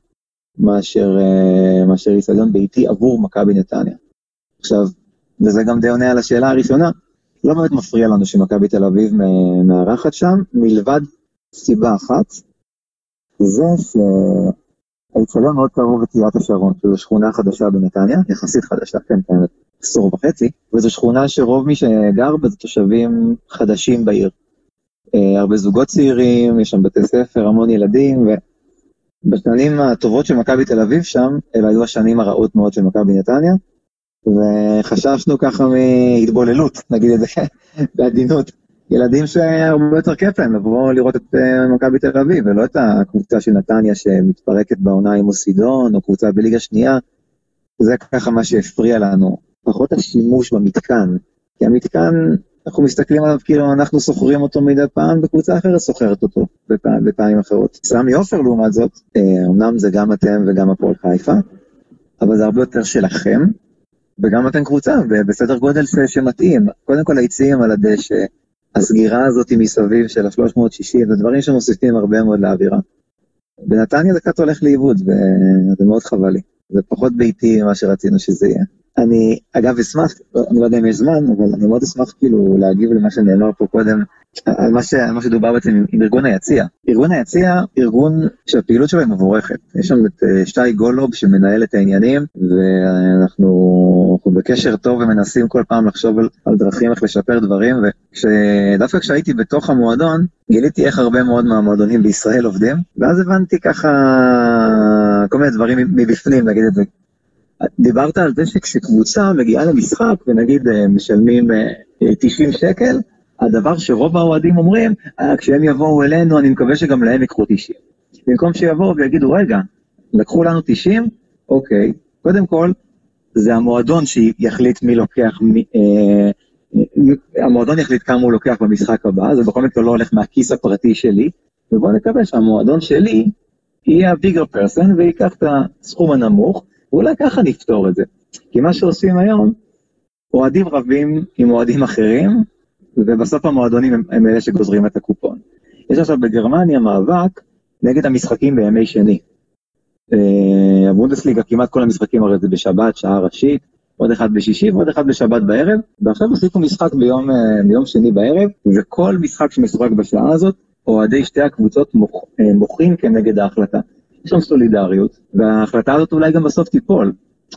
[SPEAKER 3] מאשר, אה, מאשר איצטדיון ביתי עבור מכבי נתניה. עכשיו, וזה גם די עונה על השאלה הראשונה, לא באמת מפריע לנו שמכבי תל אביב מארחת שם, מלבד סיבה אחת, זה שהאיצטדיון מאוד קרוב לקריית השרון, שזו שכונה חדשה בנתניה, יחסית חדשה, כן, כן, עשור וחצי, וזו שכונה שרוב מי שגר בה זה תושבים חדשים בעיר. אה, הרבה זוגות צעירים, יש שם בתי ספר, המון ילדים, ובשנים הטובות של מכבי תל אביב שם, אלה היו השנים הרעות מאוד של מכבי נתניה, וחששנו ככה מהתבוללות, נגיד את זה בעדינות. ילדים שהרבה יותר כיף להם לבוא לראות את אה, מכבי תל אביב, ולא את הקבוצה של נתניה שמתפרקת בעונה עם אוסידון, או קבוצה בליגה שנייה. זה ככה מה שהפריע לנו. פחות השימוש במתקן, כי המתקן, אנחנו מסתכלים עליו כאילו אנחנו שוכרים אותו מדי פעם, וקבוצה אחרת שוכרת אותו בפעם, בפעמים אחרות. סמי עופר לעומת זאת, אה, אמנם זה גם אתם וגם הפועל חיפה, אבל זה הרבה יותר שלכם, וגם אתם קבוצה בסדר גודל שמתאים. קודם כל היציאים על הדשא, הסגירה הזאת מסביב של ה-360, זה דברים שמוסיפים הרבה מאוד לאווירה. בנתניה זה קצת הולך לאיבוד, וזה מאוד חבל לי. זה פחות ביתי ממה שרצינו שזה יהיה. אני, אגב, אשמח, אני לא יודע אם יש זמן, אבל אני מאוד אשמח כאילו להגיב למה שנאמר פה קודם, על מה, ש, מה שדובר בעצם עם, ארגון היציע. ארגון היציע, ארגון שהפעילות שלו היא מבורכת. יש שם את uh, שי גולוב שמנהל את העניינים, ואנחנו בקשר טוב ומנסים כל פעם לחשוב על, על דרכים איך לשפר דברים, ודווקא כשהייתי בתוך המועדון, גיליתי איך הרבה מאוד מהמועדונים בישראל עובדים, ואז הבנתי ככה כל מיני דברים מבפנים, נגיד את זה דיברת על זה שכשקבוצה מגיעה למשחק ונגיד אה, משלמים 90 אה, שקל, הדבר שרוב האוהדים אומרים, אה, כשהם יבואו אלינו אני מקווה שגם להם ייקחו 90. במקום שיבואו ויגידו, רגע, לקחו לנו 90? אוקיי. קודם כל, זה המועדון שיחליט מי לוקח, מי, אה, המועדון יחליט כמה הוא לוקח במשחק הבא, זה בכל מקרה לא הולך מהכיס הפרטי שלי, ובואו נקווה שהמועדון שלי יהיה הביגר פרסן ויקח את הסכום הנמוך, ואולי ככה נפתור את זה. כי מה שעושים היום, אוהדים רבים עם אוהדים אחרים, ובסוף המועדונים הם, הם אלה שגוזרים את הקופון. יש עכשיו בגרמניה מאבק נגד המשחקים בימי שני. אה, הבונדסליגה, כמעט כל המשחקים הרי זה בשבת, שעה ראשית, עוד אחד בשישי ועוד אחד בשבת בערב, ועכשיו הוסיפו משחק ביום, אה, ביום שני בערב, וכל משחק שמשוחק בשעה הזאת, אוהדי שתי הקבוצות מוכ, אה, מוחים כנגד ההחלטה. יש שם סולידריות, וההחלטה הזאת אולי גם בסוף תיפול,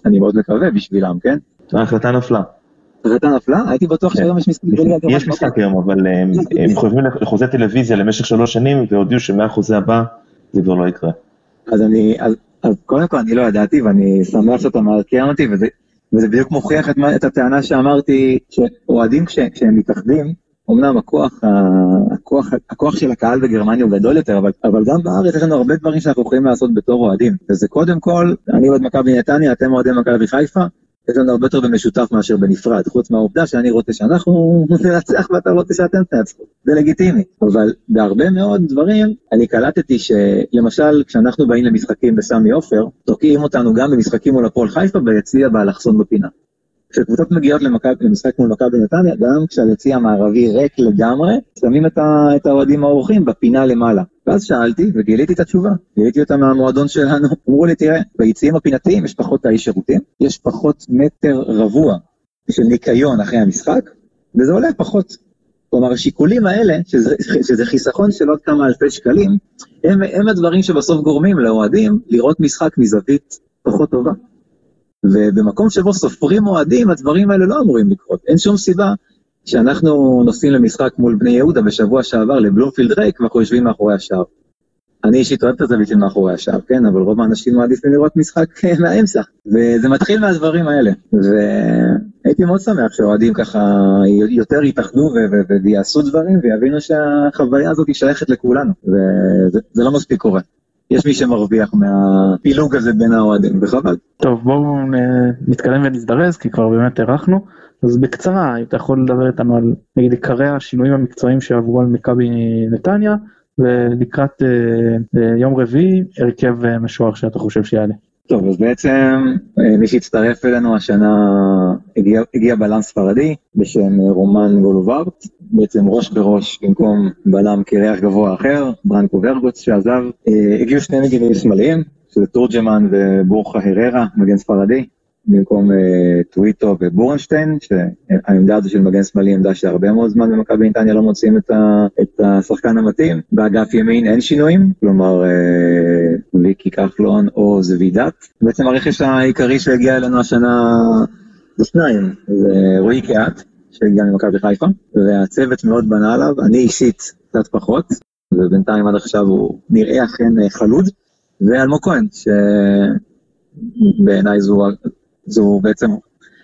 [SPEAKER 3] אני מאוד מקווה בשבילם, כן?
[SPEAKER 2] ההחלטה נפלה.
[SPEAKER 3] ההחלטה נפלה? הייתי בטוח
[SPEAKER 2] כן.
[SPEAKER 3] שהיום יש משחק.
[SPEAKER 2] יש משחק היום, אבל הם הם חושבים לחוזה טלוויזיה למשך שלוש שנים, והודיעו שמהחוזה הבא זה כבר לא יקרה.
[SPEAKER 3] אז אני, אז, קודם כל אני לא ידעתי ואני שמח שאתה מעדכן אותי וזה, בדיוק מוכיח את, הטענה שאמרתי שאוהדים כש, כשהם מתאחדים, אמנם הכוח, הכוח, הכוח של הקהל בגרמניה הוא גדול יותר, אבל, אבל גם בארץ יש לנו הרבה דברים שאנחנו יכולים לעשות בתור אוהדים, וזה קודם כל, אני אוהד מכבי נתניה, אתם אוהדי מכבי חיפה, יש לנו הרבה יותר במשותף מאשר בנפרד, חוץ מהעובדה שאני רוצה שאנחנו ננצח ואתה רוצה שאתם תנצחו, זה לגיטימי. אבל בהרבה מאוד דברים, אני קלטתי שלמשל, כשאנחנו באים למשחקים בסמי עופר, תוקעים אותנו גם במשחקים מול הפועל חיפה ביציע באלכסון בפינה. כשקבוצות מגיעות למשחק מול מכבי נתניה, גם כשהיציע המערבי ריק לגמרי, שמים את האוהדים האורחים בפינה למעלה. ואז שאלתי וגיליתי את התשובה, גיליתי אותה מהמועדון שלנו, אמרו לי תראה, ביציעים הפינתיים יש פחות תאי שירותים, יש פחות מטר רבוע של ניקיון אחרי המשחק, וזה עולה פחות. כלומר השיקולים האלה, שזה, שזה חיסכון של עוד כמה אלפי שקלים, הם, הם הדברים שבסוף גורמים לאוהדים לראות משחק מזווית פחות טובה. ובמקום שבו סופרים אוהדים, הדברים האלה לא אמורים לקרות. אין שום סיבה שאנחנו נוסעים למשחק מול בני יהודה בשבוע שעבר לבלומפילד ריק, ואנחנו יושבים מאחורי השער. אני אישית אוהב את הזווית של מאחורי השער, כן, אבל רוב האנשים מעדיפים לראות משחק אה, מהאמצע. וזה מתחיל מהדברים האלה. והייתי מאוד שמח שאוהדים ככה יותר יתאחדו ויעשו דברים ויבינו שהחוויה הזאת שייכת לכולנו. וזה זה לא מספיק קורה. יש מי שמרוויח מהפילוג הזה בין האוהדים, וחבל.
[SPEAKER 1] טוב בואו נתקדם ונזדרז כי כבר באמת הארכנו אז בקצרה אם אתה יכול לדבר איתנו על נגיד עיקרי השינויים המקצועיים שעברו על מכבי נתניה ולקראת אה, אה, יום רביעי הרכב אה, משוער שאתה חושב שיעלה.
[SPEAKER 3] טוב, אז בעצם אה, מי שהצטרף אלינו השנה הגיע, הגיע בלם ספרדי בשם אה, רומן גולוברט, בעצם ראש בראש במקום בלם קרח גבוה אחר, ברנקו ורגוץ שעזב. אה, הגיעו שני מגינים שמאליים, שזה תורג'מן ובורחה הררה, מגן ספרדי, במקום אה, טוויטו ובורנשטיין, שהעמדה הזו של מגן שמאלי עמדה שהרבה מאוד זמן במכבי נתניה לא מוצאים את, ה, את השחקן המתאים. באגף ימין אין שינויים, כלומר אה, ויקי כחלון או זבידת. בעצם הרכש העיקרי שהגיע אלינו השנה זה שניים, זה רועי קהת, שהגיע ממכבי חיפה, והצוות מאוד בנה עליו, אני אישית קצת פחות, ובינתיים עד עכשיו הוא נראה אכן אה, חלוד, ואלמוג כהן, שבעיניי זו, זו בעצם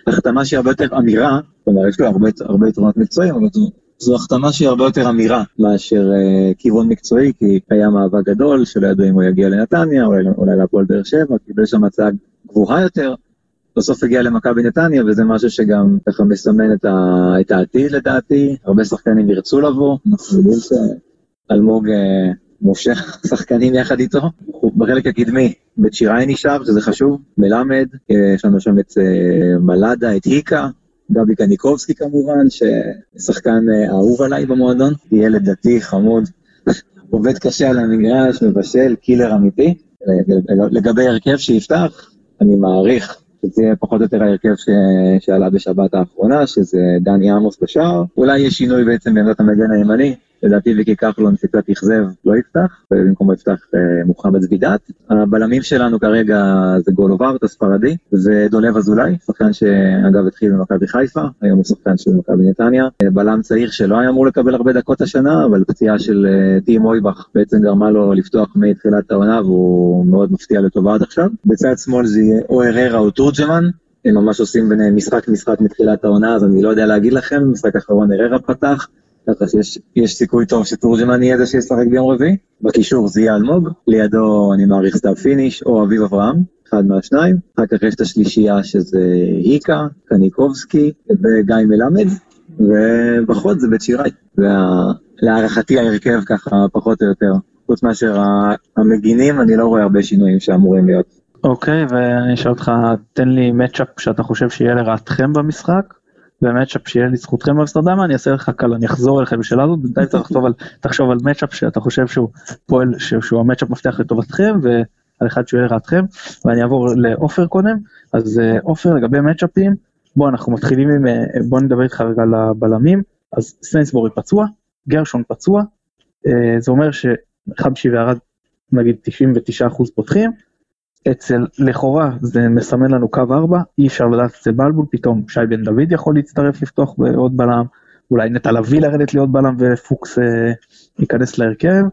[SPEAKER 3] החתמה שהיא הרבה יותר אמירה, כלומר יש לו הרבה, הרבה יתרונות מקצועיים, אבל זו, זו החתמה שהיא הרבה יותר אמירה מאשר אה, כיוון מקצועי, כי היה מאבק גדול שלא ידעו אם הוא יגיע לנתניה, אולי, אולי להפועל באר שבע, קיבל שם הצעה גבוהה יותר, בסוף הגיע למכבי נתניה, וזה משהו שגם ככה מסמן את, ה, את העתיד לדעתי, הרבה שחקנים ירצו לבוא, אנחנו יודעים שאלמוג אה, מושך שחקנים יחד איתו, בחלק הקדמי, בית שיראי נשאר, שזה חשוב, מלמד, אה, יש לנו שם את אה, מלאדה, את היקה, גבי קניקובסקי כמובן, ששחקן אה, אהוב עליי במועדון, ילד דתי, חמוד, עובד קשה על המגרש, מבשל, קילר אמיתי. לגבי הרכב שיפתח, אני מעריך שזה יהיה פחות או יותר ההרכב ש... שעלה בשבת האחרונה, שזה דני עמוס בשער. אולי יש שינוי בעצם בעמדת המגן הימני, לדעתי ויקי כחלון שקצת אכזב לא יפתח, ובמקומו יפתח אה, מוחמד זבידת. הבלמים שלנו כרגע זה גולוברט הספרדי, ודולב אזולאי, שחקן שאגב התחיל במכבי חיפה, היום הוא שחקן של מכבי נתניה. אה, בלם צעיר שלא היה אמור לקבל הרבה דקות השנה, אבל פציעה של אה, טים אויבך בעצם גרמה לו לפתוח מתחילת העונה, והוא מאוד מפתיע לטובה עד עכשיו. בצד שמאל זה יהיה או הררה או תורג'מן, הם ממש עושים ביניהם משחק משחק מתחילת העונה, אז אני לא יודע להגיד לכם, משחק אחרון הררה פתח, ככה שיש יש סיכוי טוב שתורג'מן יהיה זה שישחק ביום רביעי. בקישור זה יהיה אלמוג, לידו אני מעריך סתיו פיניש או אביב אברהם, אחד מהשניים. אחר כך יש את השלישייה שזה היקה, קניקובסקי וגיא מלמד, ובחוד זה בית שיראי. זה להערכתי ההרכב ככה פחות או יותר. חוץ מאשר המגינים, אני לא רואה הרבה שינויים שאמורים להיות.
[SPEAKER 1] אוקיי ואני אשאל אותך תן לי מצ'אפ שאתה חושב שיהיה לרעתכם במשחק. ומצ'אפ שיהיה לזכותכם מה אני אעשה לך קל אני אחזור אליך בשאלה הזאת בינתיים תחשוב על מצ'אפ שאתה חושב שהוא פועל שהוא המצ'אפ מפתח לטובתכם על אחד שהוא יהיה לרעתכם, ואני אעבור לעופר קודם, אז אה, עופר לגבי מצ'אפים, בוא אנחנו מתחילים עם, אה, בוא נדבר איתך רגע על הבלמים, אז סיינסבורי פצוע, גרשון פצוע, אה, זה אומר שחבשי וירד נגיד 99% פותחים, אצל לכאורה זה מסמן לנו קו 4, אי אפשר לדעת את זה בלבול, פתאום שי בן דוד יכול להצטרף לפתוח בעוד בלם, אולי נטע לביא לרדת להיות בלם ופוקס אה, ייכנס להרכב.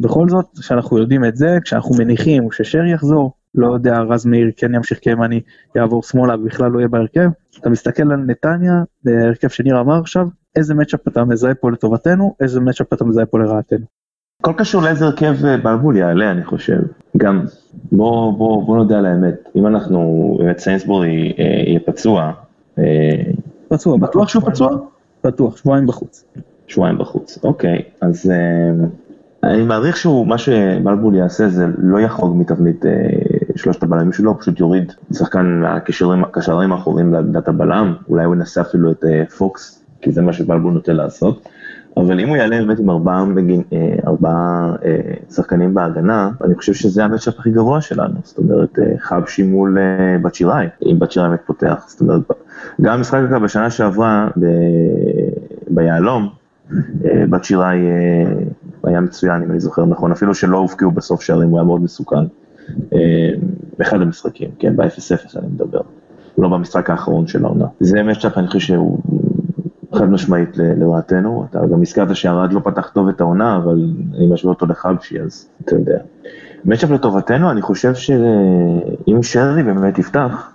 [SPEAKER 1] בכל זאת, כשאנחנו יודעים את זה, כשאנחנו מניחים ששרי יחזור, לא יודע, רז מאיר כן ימשיך כימני, יעבור שמאלה ובכלל לא יהיה בהרכב. אתה מסתכל על נתניה, הרכב שניר אמר עכשיו, איזה מצ'אפ אתה מזהה פה לטובתנו, איזה מצ'אפ אתה מזהה פה לרעתנו.
[SPEAKER 2] הכל קשור לאיזה הרכב אה, בלבול יעלה, אני חושב. גם, בוא, בוא, בוא נודה על האמת, אם אנחנו, באמת סיינסבורי אה, יהיה פצוע, אה,
[SPEAKER 1] פצוע,
[SPEAKER 2] בטוח שהוא פצוע?
[SPEAKER 1] בטוח, שבועיים בחוץ.
[SPEAKER 2] שבועיים בחוץ, אוקיי, אז אה, אני מעריך שהוא, מה שבלבול יעשה זה לא יחרוג מתבנית שלושת הבלמים שלו, פשוט יוריד שחקן מהקשרים הקשרים האחוריים לעמדת הבלם, אולי הוא ינסה אפילו את פוקס, כי זה מה שבלבול נוטה לעשות. אבל אם הוא יעלה באמת עם ארבעה, בגין, אה, אה, שחקנים בהגנה, אני חושב שזה המצ'אפ הכי גבוה שלנו, זאת אומרת אה, חבשי מול בת שיראי, אם בת שיראי באמת פותח, זאת אומרת, גם המשחק אגב בשנה שעברה ב... ביהלום, בת שיראי היה מצוין אם אני זוכר נכון, אפילו שלא הובקעו בסוף שערים, הוא היה מאוד מסוכן. באחד המשחקים, כן, ב-0-0 אני מדבר, לא במשחק האחרון של העונה. זה מצ'אפ אני חושב שהוא חד משמעית לרעתנו, אתה גם הזכרת שהרד לא פתח טוב את העונה, אבל אני משווה אותו לחבשי, אז אתה יודע. מצ'אפ לטובתנו, אני חושב שאם שרי באמת יפתח,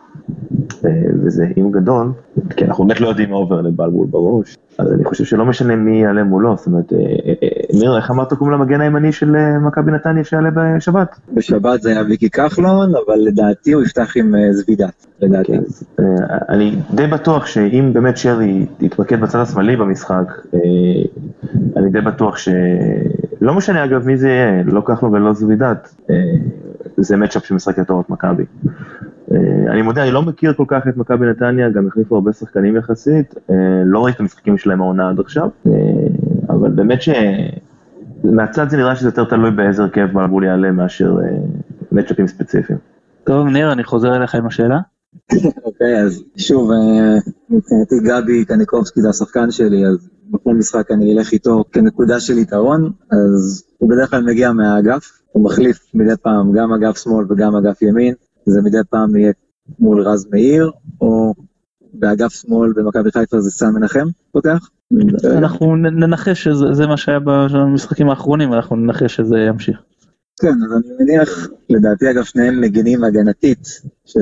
[SPEAKER 2] וזה אם גדול, כי אנחנו באמת לא יודעים מה עובר לבלבול בראש, אז אני חושב שלא משנה מי יעלה מולו, זאת אומרת, אה, אה, אה, ניר, איך אמרת קוראים למגן הימני של אה, מכבי נתניה שיעלה בשבת?
[SPEAKER 3] בשבת זה היה ויקי כחלון, אבל לדעתי הוא יפתח עם אה, זבידת, לדעתי.
[SPEAKER 2] כן, אה, אני די בטוח שאם באמת שרי יתמקד בצד השמאלי במשחק, אה, אני די בטוח ש... לא משנה אגב מי זה יהיה, לא כחלון ולא זבידת, אה, זה מצ'אפ שמשחק יותר את מכבי. אה, אני מודה, אני לא מכיר כל כך את מכבי נתניה, גם החליפו הרבה שחקנים יחסית, אה, לא ראיתי את המשחקים שלהם העונה עד עכשיו, אה, אבל באמת ש... מהצד זה נראה שזה יותר תלוי באיזה הרכב בלבול יעלה מאשר מצ'אפים ספציפיים.
[SPEAKER 1] טוב, ניר, אני חוזר אליך עם השאלה.
[SPEAKER 3] אוקיי, אז שוב, מבחינתי גבי קניקובסקי זה השחקן שלי, אז בכל משחק אני אלך איתו כנקודה של יתרון, אז הוא בדרך כלל מגיע מהאגף, הוא מחליף מדי פעם גם אגף שמאל וגם אגף ימין, זה מדי פעם יהיה מול רז מאיר, או באגף שמאל במכבי חיפה זה סן מנחם פותח.
[SPEAKER 1] אנחנו ננחש שזה זה מה שהיה במשחקים האחרונים, אנחנו ננחש שזה ימשיך.
[SPEAKER 3] כן, אז אני מניח, לדעתי אגב שניהם מגינים הגנתית, ש...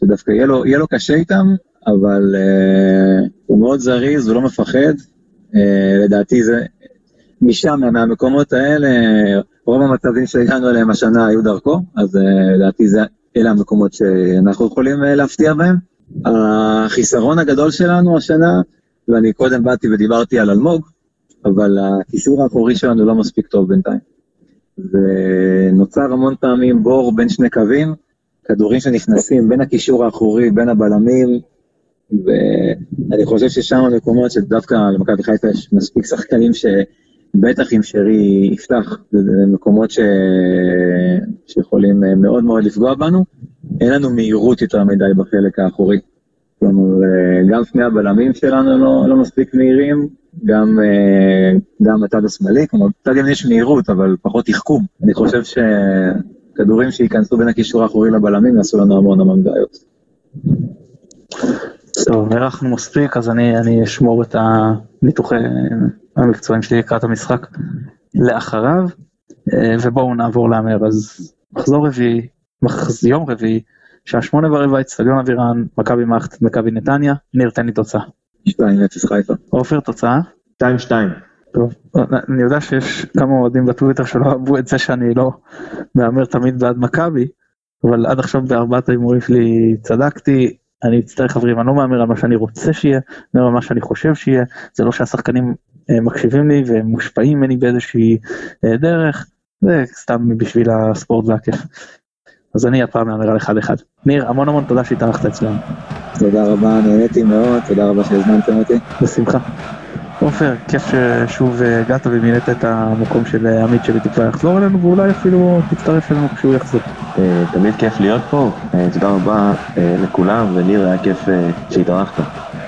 [SPEAKER 3] שדווקא יהיה לו, יהיה לו קשה איתם, אבל uh, הוא מאוד זריז, הוא לא מפחד. Uh, לדעתי זה, משם, מהמקומות האלה, רוב המצבים שהגענו אליהם השנה היו דרכו, אז uh, לדעתי זה, אלה המקומות שאנחנו יכולים uh, להפתיע בהם. החיסרון הגדול שלנו השנה, ואני קודם באתי ודיברתי על אלמוג, אבל הקישור האחורי שלנו לא מספיק טוב בינתיים. ונוצר המון פעמים בור בין שני קווים, כדורים שנכנסים בין הקישור האחורי, בין הבלמים, ואני חושב ששם המקומות שדווקא למכבי חיפה יש מספיק שחקנים שבטח אם שרי יפתח, זה מקומות ש... שיכולים אה, מאוד מאוד לפגוע בנו. אין לנו מהירות יותר מדי בחלק האחורי. כלומר, אה, גם שני הבלמים שלנו לא, לא מספיק מהירים, גם, אה, גם הצד השמאלי, כלומר, בצד ימין יש מהירות, אבל פחות תחכום. אני חושב שכדורים שייכנסו בין הקישור האחורי לבלמים יעשו לנו המון המון בעיות.
[SPEAKER 1] טוב, הארכנו מספיק, אז אני, אני אשמור את הניתוחי המקצועיים שלי לקראת המשחק לאחריו, אה, ובואו נעבור להמר. אז מחזור רביעי, מחז... יום רביעי, שעה שמונה ורבע, אצטדיון אבירן, מכבי מערכת מכבי נתניה, ניר תן לי תוצאה.
[SPEAKER 3] 2-0 חיפה.
[SPEAKER 1] עופר תוצאה?
[SPEAKER 2] 2-2.
[SPEAKER 1] טוב, אני יודע שיש כמה אוהדים בטוויטר שלא אהבו את זה שאני לא מהמר תמיד בעד מכבי, אבל עד עכשיו בארבעת ההימורים שלי צדקתי, אני מצטער חברים, אני לא מהמר על מה שאני רוצה שיהיה, אני מהמר על מה שאני חושב שיהיה, זה לא שהשחקנים מקשיבים לי והם מושפעים ממני באיזושהי אה, דרך, זה סתם בשביל הספורט והכיף. אז אני הפעם מהמר על אחד אחד. ניר, המון המון תודה שהתארחת אצלנו.
[SPEAKER 3] תודה רבה, נהניתי מאוד, תודה רבה שהזמנתם אותי.
[SPEAKER 1] בשמחה. עופר, כיף ששוב הגעת ומילאת את המקום של עמית שבתקווה יחזור אלינו ואולי אפילו תצטרף אלינו כשהוא יחזור.
[SPEAKER 2] אה, תמיד כיף להיות פה, אה, תודה רבה אה, לכולם, וניר היה כיף אה, שהתארחת.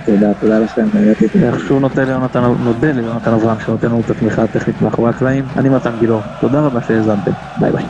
[SPEAKER 3] תודה, תודה לכם, באמת איתי.
[SPEAKER 1] איכשהו נודה ליונתן נודה ליונתן אברהם שנותן לנו את התמיכה הטכנית מאחורי הקלעים. אני מתן גילאור, תודה רבה שהאזנתם, ביי ביי.